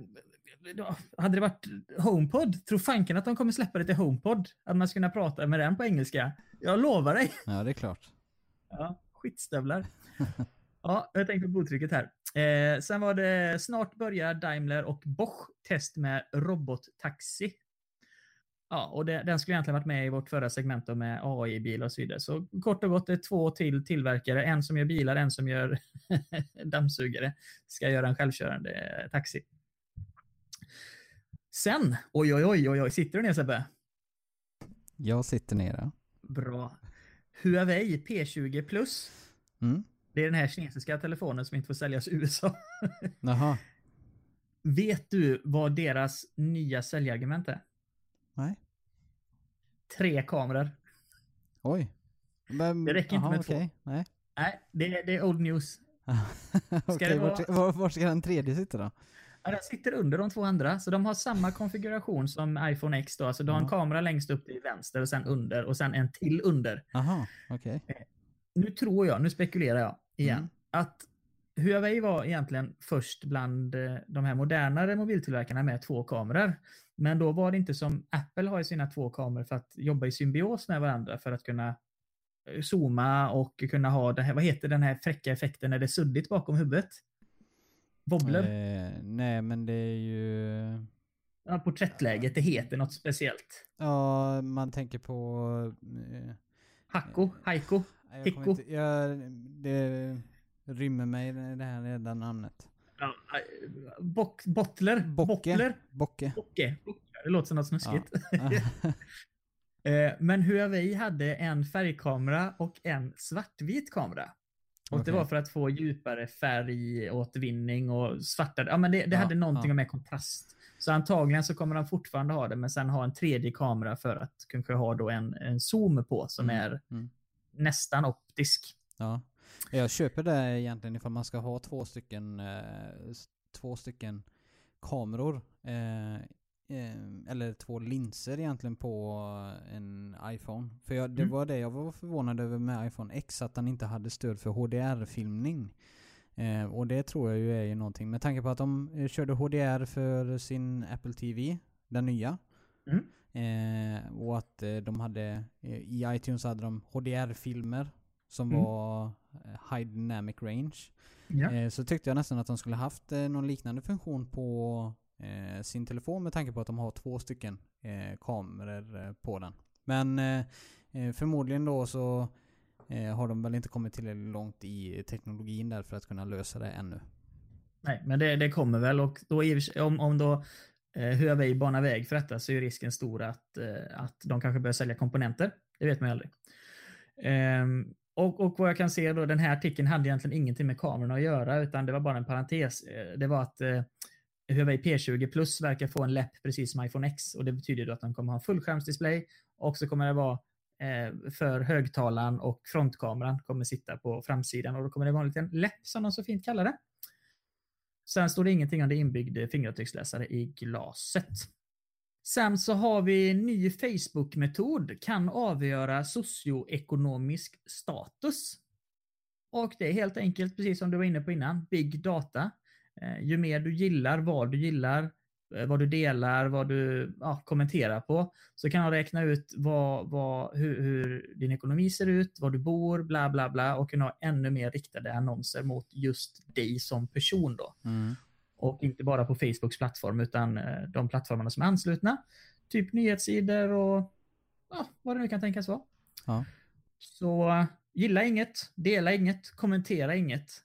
hade det varit HomePod, tror fanken att de kommer släppa det till HomePod? Att man ska kunna prata med den på engelska? Jag lovar dig. Ja, det är klart. Ja, skitstövlar. ja, jag tänkte på blodtrycket här. Eh, sen var det snart börjar Daimler och Bosch test med robottaxi. Ja, och det, den skulle egentligen varit med i vårt förra segment då med AI-bilar och så vidare. Så kort och gott, det är två till tillverkare. En som gör bilar, en som gör dammsugare. Ska göra en självkörande taxi. Sen, oj oj oj oj, oj. sitter du ner Sebbe? Jag sitter nere. Bra. Huawei P20 Plus. Mm. Det är den här kinesiska telefonen som inte får säljas i USA. Jaha. Vet du vad deras nya säljargument är? Nej. Tre kameror. Oj. Men, Det räcker inte aha, med två. okej. Nej. Nej, det, är- det är old news. Okej, vara- var, var ska den tredje sitta då? Ja, den sitter under de två andra, så de har samma konfiguration som iPhone X. Då. Alltså, du har en kamera längst upp till vänster och sen under och sen en till under. Jaha, okej. Nu tror jag, nu spekulerar jag igen, Mm. att Huawei var egentligen först bland eh, de här modernare mobiltillverkarna med två kameror. Men då var det inte som Apple har i sina två kameror för att jobba i symbios med varandra för att kunna eh, zooma och kunna ha det här, vad heter den här fräcka effekten när det är suddigt bakom huvudet? Wobbler? Eh, nej, men det är ju... Ja, porträttläget, det heter något speciellt. Ja, man tänker på... Eh, Hacko, Haiko. jag Hicko. inte, jag, det rymmer mig det här redan namnet. Ja, eh, bok, bottler. Bocke. Bottler. Bocke. Bocke. Det låter som något snuskigt. Ja. Eh, Men Huawei hade en färgkamera och en svartvit kamera. Och det Okej. var för att få djupare färgåtervinning och svartare. Ja, men det, det Ja, hade någonting ja. med kontrast. Så antagligen så kommer de fortfarande ha det, men sen ha en tredje kamera för att kanske ha då en, en zoom på som Mm, är mm. nästan optisk. Ja. Jag köper det egentligen ifall man ska ha två stycken, eh, två stycken kameror. Eh, eller två linser egentligen på en iPhone. För jag, det Mm. var det jag var förvånad över med iPhone X, att den inte hade stöd för HDR-filmning. Eh, och det tror jag ju är ju någonting. Med tanke på att de eh, körde HDR för sin Apple TV, den nya. Mm. Eh, och att eh, de hade, eh, i iTunes hade de HDR-filmer som Mm. var eh, High Dynamic Range. Ja. Eh, så tyckte jag nästan att de skulle haft eh, någon liknande funktion på eh, sin telefon med tanke på att de har två stycken eh, kameror eh, på den. Men eh, eh, förmodligen då så eh, har de väl inte kommit tillräckligt långt i teknologin där för att kunna lösa det ännu. Nej, men det, det kommer väl och då i och för sig- om, om då eh, Huawei banar väg för detta så är risken stor att, eh, att de kanske börjar sälja komponenter. Det vet man ju aldrig. Ehm, och, och vad jag kan se då, den här artikeln hade egentligen ingenting med kamerorna att göra utan det var bara en parentes. Det var att eh, Huawei P20 Plus verkar få en läpp precis som iPhone X och det betyder då att de kommer ha fullskärmsdisplay och så kommer det vara eh, för högtalaren och frontkameran kommer sitta på framsidan och då kommer det vara en liten läpp som de så fint kallar det. Sen står det ingenting om det inbyggd fingeravtrycksläsare i glaset. Sen så har vi en ny Facebook-metod kan avgöra socioekonomisk status. Och det är helt enkelt, precis som du var inne på innan, big data. Eh, ju mer du gillar, vad du gillar, eh, vad du delar, vad du ja, kommenterar på, så kan de räkna ut vad, vad, hur, hur, din ekonomi ser ut, var du bor, bla bla bla och kunna ha ännu mer riktade annonser mot just dig som person då. Mm. Och inte bara på Facebooks plattform utan eh, de plattformarna som är anslutna. Typ nyhetssidor och ja, vad det nu kan tänkas vara. Ja. Så gilla inget, dela inget, kommentera inget.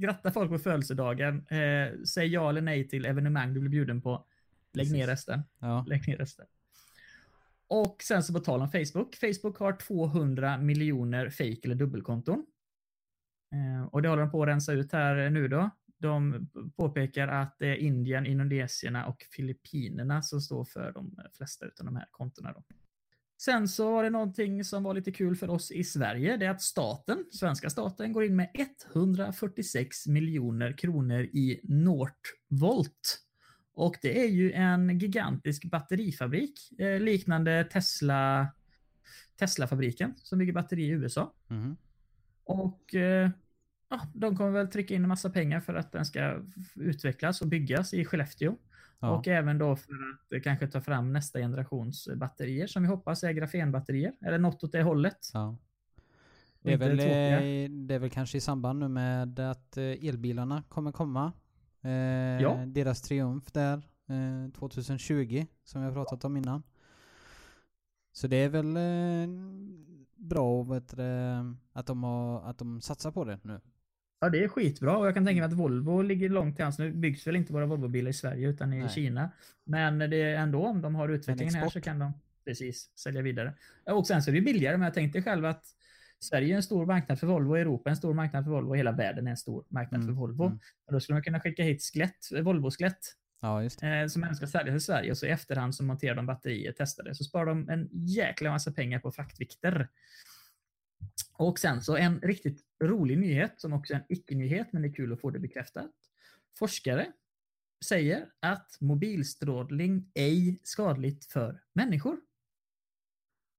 Gratta folk på födelsedagen. Eh, säg ja eller nej till evenemang du blir bjuden på. Lägg Precis. ner resten. Ja. Lägg ner resten. Och sen så på tal om Facebook. Facebook har 200 miljoner fake eller dubbelkonton. Eh, och det håller de på att rensa ut här nu då. De påpekar att det är Indien, Indonesierna och Filippinerna som står för de flesta av de här kontona. Då. Sen så var det någonting som var lite kul för oss i Sverige. Det är att staten, svenska staten, går in med 146 miljoner kronor i Northvolt. Och det är ju en gigantisk batterifabrik eh, liknande Tesla Tesla-fabriken som bygger batteri i USA. Mhm. Och eh, ja, de kommer väl trycka in en massa pengar för att den ska utvecklas och byggas i Skellefteå. Ja. Och även då för att eh, kanske ta fram nästa generations batterier som vi hoppas är grafenbatterier. Eller något åt det hållet. Ja. Det är, väl, eh, det är väl kanske i samband nu med att eh, elbilarna kommer komma. Eh, Ja. Deras triumf där eh, 2020 som vi har pratat om innan. Så det är väl eh, bra vet du, att, de har, att de satsar på det nu. Ja, det är skitbra och jag kan tänka mig att Volvo ligger långt till hands. Nu byggs väl inte våra Volvobilar i Sverige utan i Nej. Kina. Men det är ändå, om de har utvecklingen här så kan de precis sälja vidare. Och sen så är det billigare, men jag tänkte själv att Sverige är en stor marknad för Volvo, Europa är en stor marknad för Volvo, hela världen är en stor marknad Mm, för Volvo. mm. Och då skulle man kunna skicka hit skelett, eh, Volvo-skelett Ja, just det. eh, som ändå ska säljas i Sverige och så i efterhand så monterar de batterier, testar det, så sparar de en jäkla massa pengar på fraktvikter. Och sen så en riktigt rolig nyhet som också är en icke-nyhet, men det är kul att få det bekräftat. Forskare säger att mobilstrålning ej skadligt för människor.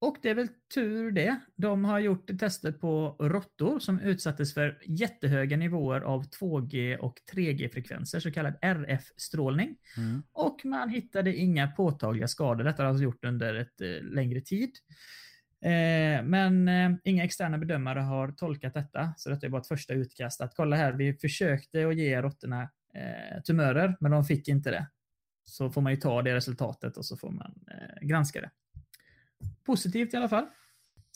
Och det är väl tur det. De har gjort tester på råttor som utsattes för jättehöga nivåer av 2G och 3G-frekvenser, så kallad RF-strålning. Mm. Och man hittade inga påtagliga skador. Detta har alltså gjort under ett eh, längre tid. Eh, men eh, inga externa bedömare har tolkat detta, så detta är bara ett första utkast. Att kolla här, vi försökte att ge råttorna eh, tumörer, men de fick inte det. Så får man ju ta det resultatet och så får man granska det. Positivt i alla fall.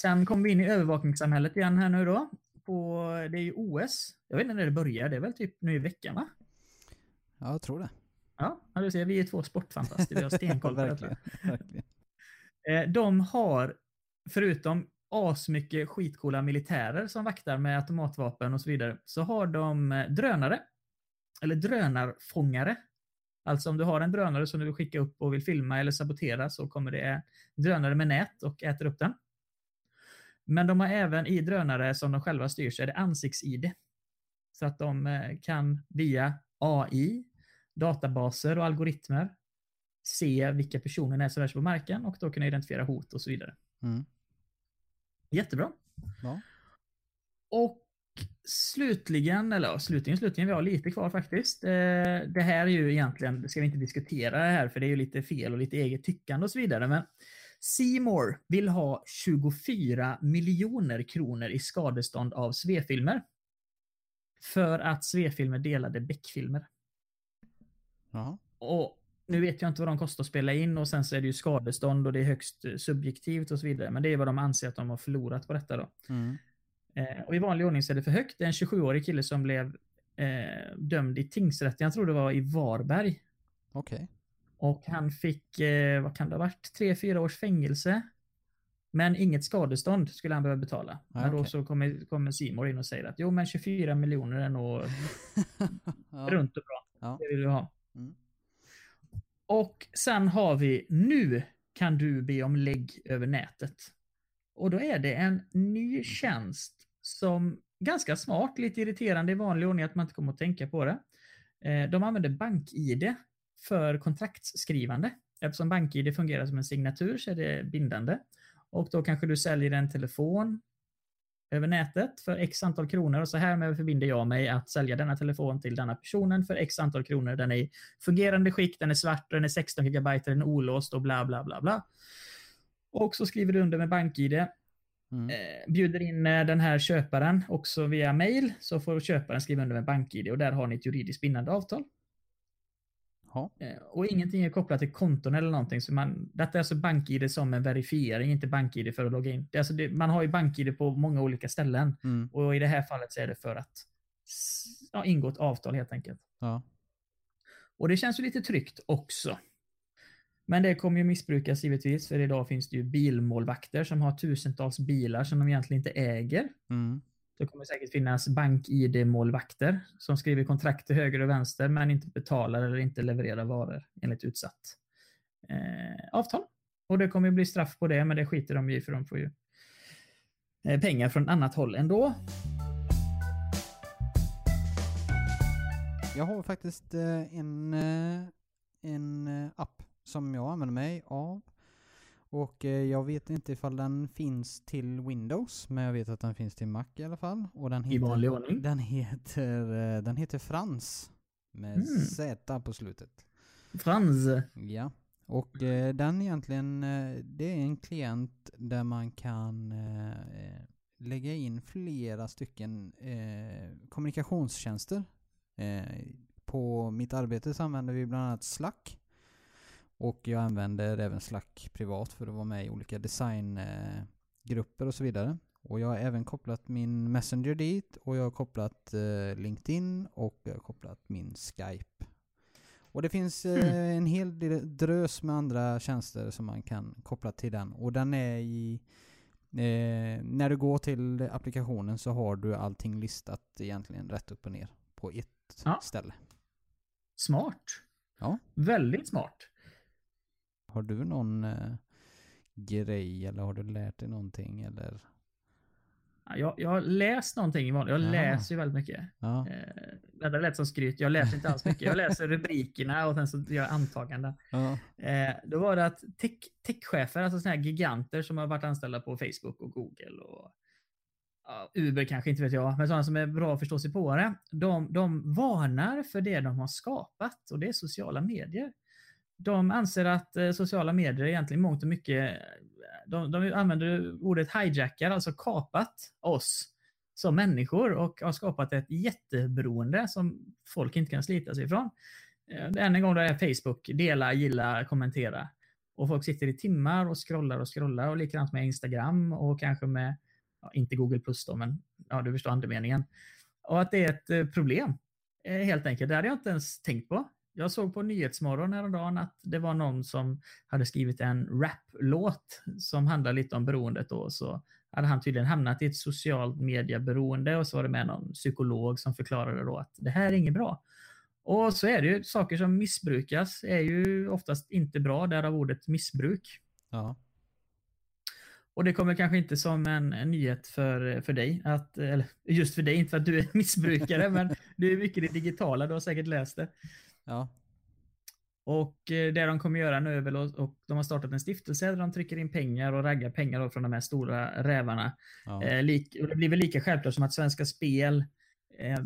Sen kom vi in i övervakningssamhället igen här nu då. På, det är ju OS. Jag vet inte när det börjar, det är väl typ nu i veckan va? Ja, jag tror det. Ja, du ser, vi är två sportfantaster. Vi har stenkoll på detta. verkligen. verkligen. Eh, De har, förutom asmycket skitcoola militärer som vaktar med automatvapen och så vidare, så har de eh, drönare. Eller drönarfångare. Alltså om du har en drönare som du vill skicka upp och vill filma eller sabotera så kommer det drönare med nät och äter upp den. Men de har även i drönare som de själva styr så är det ansikts-id. Så att de eh, kan via AI, databaser och algoritmer se vilka personer är som rör sig på marken och då kunna identifiera hot och så vidare. Mm. Jättebra. Ja. Och slutligen, eller ja, slutligen, slutligen, vi har lite kvar faktiskt. Eh, det här är ju egentligen, det ska vi inte diskutera det här för det är ju lite fel och lite eget tyckande och så vidare. Men Seymour vill ha 24 miljoner kronor i skadestånd av Svefilmer. För att Svefilmer delade Beck-filmer. Jaha. Och nu vet jag inte vad de kostar att spela in och sen så är det ju skadestånd och det är högst eh, subjektivt och så vidare. Men det är vad de anser att de har förlorat på detta då. Mm. Eh, och i vanlig ordning så är det för högt. Det är en 27-årig kille som blev eh, dömd i tingsrätten, jag tror det var i Varberg. Okej. Och han fick, eh, vad kan det ha varit, 3-4 års fängelse. Men inget skadestånd skulle han behöva betala. Ja, men då så kommer, kommer Simon in och säger att jo men 24 miljoner är nog ja. runt och bra. Ja. Det vill vi ha. Mm. Och sen har vi nu kan du be om lägg över nätet. Och då är det en ny tjänst som ganska smart, lite irriterande i vanlig ordning att man inte kommer att tänka på det. Eh, de använder BankID för kontraktsskrivande. Eftersom BankID fungerar som en signatur så är det bindande. Och då kanske du säljer en telefon över nätet för x antal kronor och så här med förbinder jag mig att sälja denna telefon till denna personen för x antal kronor. Den är i fungerande skick, den är svart, den är 16 GB, den är olåst och bla bla bla bla. Och så skriver du under med BankID. Mm. Eh, bjuder in eh, den här köparen också via mail så får köparen skriva under med BankID och där har ni ett juridiskt bindande avtal. Ja. Eh, Och ingenting är kopplat till konton eller någonting. Så man, detta är alltså BankID som en verifiering, inte BankID för att logga in. Det är alltså det, man har ju BankID på många olika ställen. Mm. Och i det här fallet så är det för att ja, ingå ett avtal helt enkelt. Ja. Och det känns ju lite tryggt också. Men det kommer ju missbrukas givetvis, för idag finns det ju bilmålvakter som har tusentals bilar som de egentligen inte äger. Mm. Det kommer säkert finnas bank-id-målvakter som skriver kontrakt till höger och vänster men inte betalar eller inte levererar varor enligt utsatt eh, avtal. Och det kommer ju bli straff på det, men det skiter de i för de får ju eh, pengar från annat håll ändå. Jag har faktiskt eh, en, eh, en eh, app som jag använder mig av. Och eh, jag vet inte ifall den finns till Windows, men jag vet att den finns till Mac i alla fall. Och den I heter, vanlig ordning. Den heter, eh, den heter Frans. Med Mm. Z på slutet. Frans. Ja. Och eh, den egentligen, det är en klient där man kan lägga in flera stycken kommunikationstjänster. På mitt arbete så använder vi bland annat Slack. Och jag använder även Slack privat för att vara med i olika designgrupper grupper och så vidare. Och jag har även kopplat min Messenger dit och jag har kopplat eh, LinkedIn och jag har kopplat min Skype. Och det finns eh, en hel del drös med andra tjänster som man kan koppla till den. Och den är i... Eh, när du går till applikationen så har du allting listat egentligen rätt upp och ner på ett Ja. ställe. Smart. Ja. Väldigt smart. Har du någon eh, grej eller har du lärt dig någonting eller? Ja, Jag, jag har läst någonting i vanlig. Jag Ja. läser ju väldigt mycket. Ja. Eh, det lät som skryt. Jag läser inte alls mycket. Jag läser rubrikerna och sen så gör jag antaganden. ja. Eh, då var det att tech, techchefer, alltså sådana här giganter som har varit anställda på Facebook och Google och ja, Uber kanske, inte vet jag, men sådana som är bra att förstå sig på det. De, de varnar för det de har skapat och det är sociala medier. De anser att eh, sociala medier egentligen i mångt och mycket, eh, de, de använder ordet hijackar, alltså kapat oss som människor och har skapat ett jätteberoende som folk inte kan slita sig ifrån. Eh, än en gång då är Facebook, dela, gilla, kommentera. Och folk sitter i timmar och scrollar och scrollar och likadant med Instagram och kanske med, ja, inte Google Plus då, men ja, du förstår andemeningen. Och att det är ett problem, helt enkelt. Det hade jag inte ens tänkt på. Jag såg på Nyhetsmorgon häromdagen att det var någon som hade skrivit en rap-låt som handlar lite om beroendet då. Så hade han tydligen hamnat i ett socialt medieberoende och så var det med någon psykolog som förklarade då att det här är inget bra. Och så är det ju, saker som missbrukas är ju oftast inte bra, därav ordet missbruk. ja. Och det kommer kanske inte som en, nyhet för, för dig, att, eller just för dig, inte för att du är missbrukare, men du är mycket i det digitala, du har säkert läst det. Ja. Och eh, det de kommer göra nu är väl, och, och de har startat en stiftelse där de trycker in pengar och raggar pengar då från de här stora rävarna. ja. Eh, lik, och det blir väl lika självklart som att Svenska Spel eh,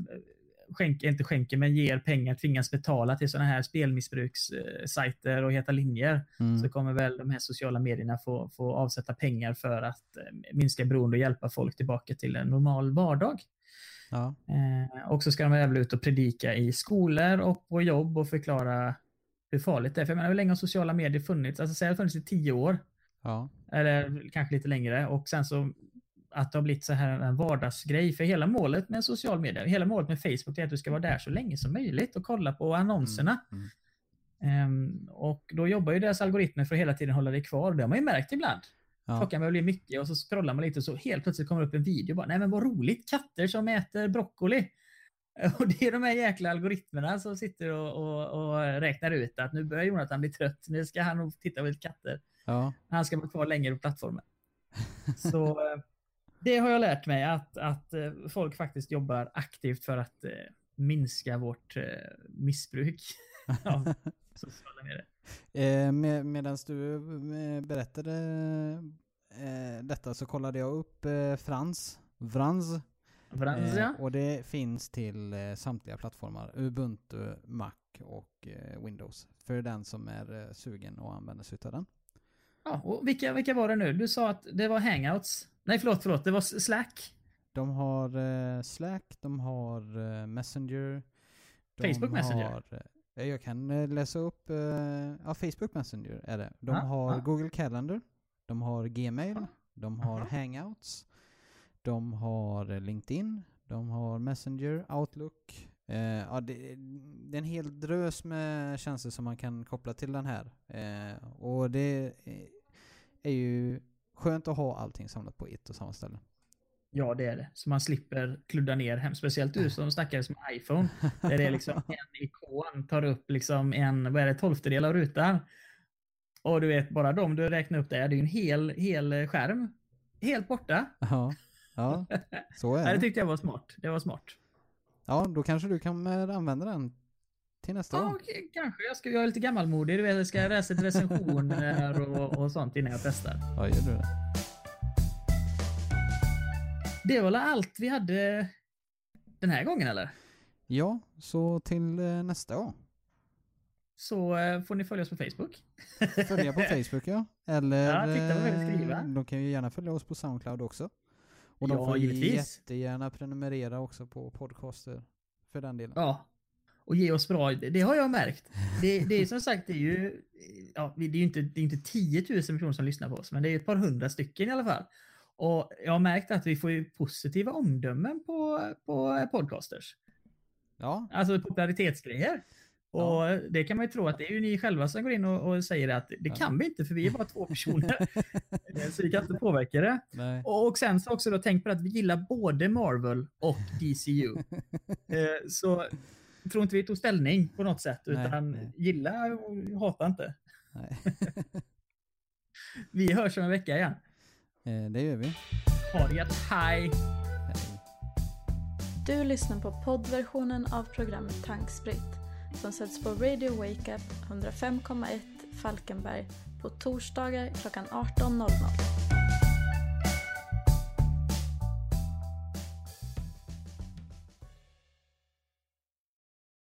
skänker, inte skänker, men ger pengar, tvingas betala till sådana här spelmissbrukssajter och heta linjer. Mm. Så kommer väl de här sociala medierna få, få avsätta pengar för att eh, minska beroende och hjälpa folk tillbaka till en normal vardag. Ja. Eh, och så ska de även ut och predika i skolor och på jobb och förklara hur farligt det är. För jag menar, hur länge har sociala medier funnits? Alltså säg att det funnits i tio år. ja. Eller kanske lite längre. Och sen så att det har blivit så här en vardagsgrej. För hela målet med social media, hela målet med Facebook är att du ska vara där så länge som möjligt och kolla på annonserna. Mm. Ehm, och då jobbar ju deras algoritmer för att hela tiden hålla dig kvar. Det har man ju märkt ibland. Ja. Klockan börjar bli mycket och så scrollar man lite och så helt plötsligt kommer det upp en video. Bara, Nej men vad roligt, katter som äter broccoli. Och det är de här jäkla algoritmerna som sitter och, och, och räknar ut att nu börjar Jonathan bli trött. Nu ska han nog titta på lite katter. ja. Han ska vara kvar längre på plattformen. Så eh, det har jag lärt mig att, att eh, folk faktiskt jobbar aktivt för att eh, minska vårt missbruk av sociala medier. Eh, med, Medan du eh, berättade eh, detta så kollade jag upp eh, Frans. Vrans, ja. Eh, och det finns till eh, samtliga plattformar. Ubuntu, Mac och Windows. För den som är sugen och använder sig utav den. ja och vilka, vilka var det nu? Du sa att det var hangouts. Nej, förlåt, förlåt. Det var Slack. De har Slack, de har Messenger. De Facebook Messenger? Har, jag kan eh, läsa upp, eh, ja Facebook Messenger är det. De har. Google Calendar, de har Gmail, de har. Hangouts, de har eh, LinkedIn, de har Messenger, Outlook. Eh, ja, det, det är en hel drös med tjänster som man kan koppla till den här. Eh, och det eh, är ju skönt att ha allting samlat på ett och samma ställe. Ja, det är det. Så man slipper kludda ner hem. Speciellt du som snackades med iPhone. Där det är liksom en ikon tar upp liksom en, vad är det, tolftedel av rutan. Och du vet, bara de du räknar upp där, det är ju en hel, hel skärm. Helt borta. Ja, ja så är det det. tyckte jag var smart. Det var smart. Ja, då kanske du kan eh, använda den till nästa Ja, gång. okej, kanske. Jag, ska, är lite gammalmodig. Du vet, jag ska läsa ett recensioner och, och sånt innan jag testar. Ja, gör du det? Det var allt vi hade den här gången, eller? Ja, så till eh, nästa gång. Så eh, får ni följa oss på Facebook. Följa på Facebook ja. Eller Ja, titta vad vi vill skriva. eh, de kan ju gärna följa oss på Soundcloud också. Och de Ja, får givetvis. jättegärna prenumerera också på podcaster. För den delen. Ja. Och ge oss bra, det har jag märkt. Det, det är som sagt, det är ju, ja, det är ju inte, det är inte 10 000 personer som lyssnar på oss, men det är ett par hundra stycken i alla fall. Och jag har märkt att vi får ju positiva omdömen på, på podcasters. Ja, Alltså popularitetsgrejer. Och Ja. det kan man ju tro att det är ju ni själva som går in och, och säger att det Ja. kan vi inte för vi är bara två personer. så vi kan inte påverka det. nej. Och, sen så också då tänk på att vi gillar både Marvel och DCU. eh, så tror inte vi tog ställning på något sätt Nej, utan nej. gilla och hata inte. nej. Vi hörs om en vecka igen. Eh, det gör vi. Ha det gött, hej! Du lyssnar på poddversionen av programmet Tankspritt som sätts på Radio Wake Up 105,1 Falkenberg på torsdagar klockan 18.00.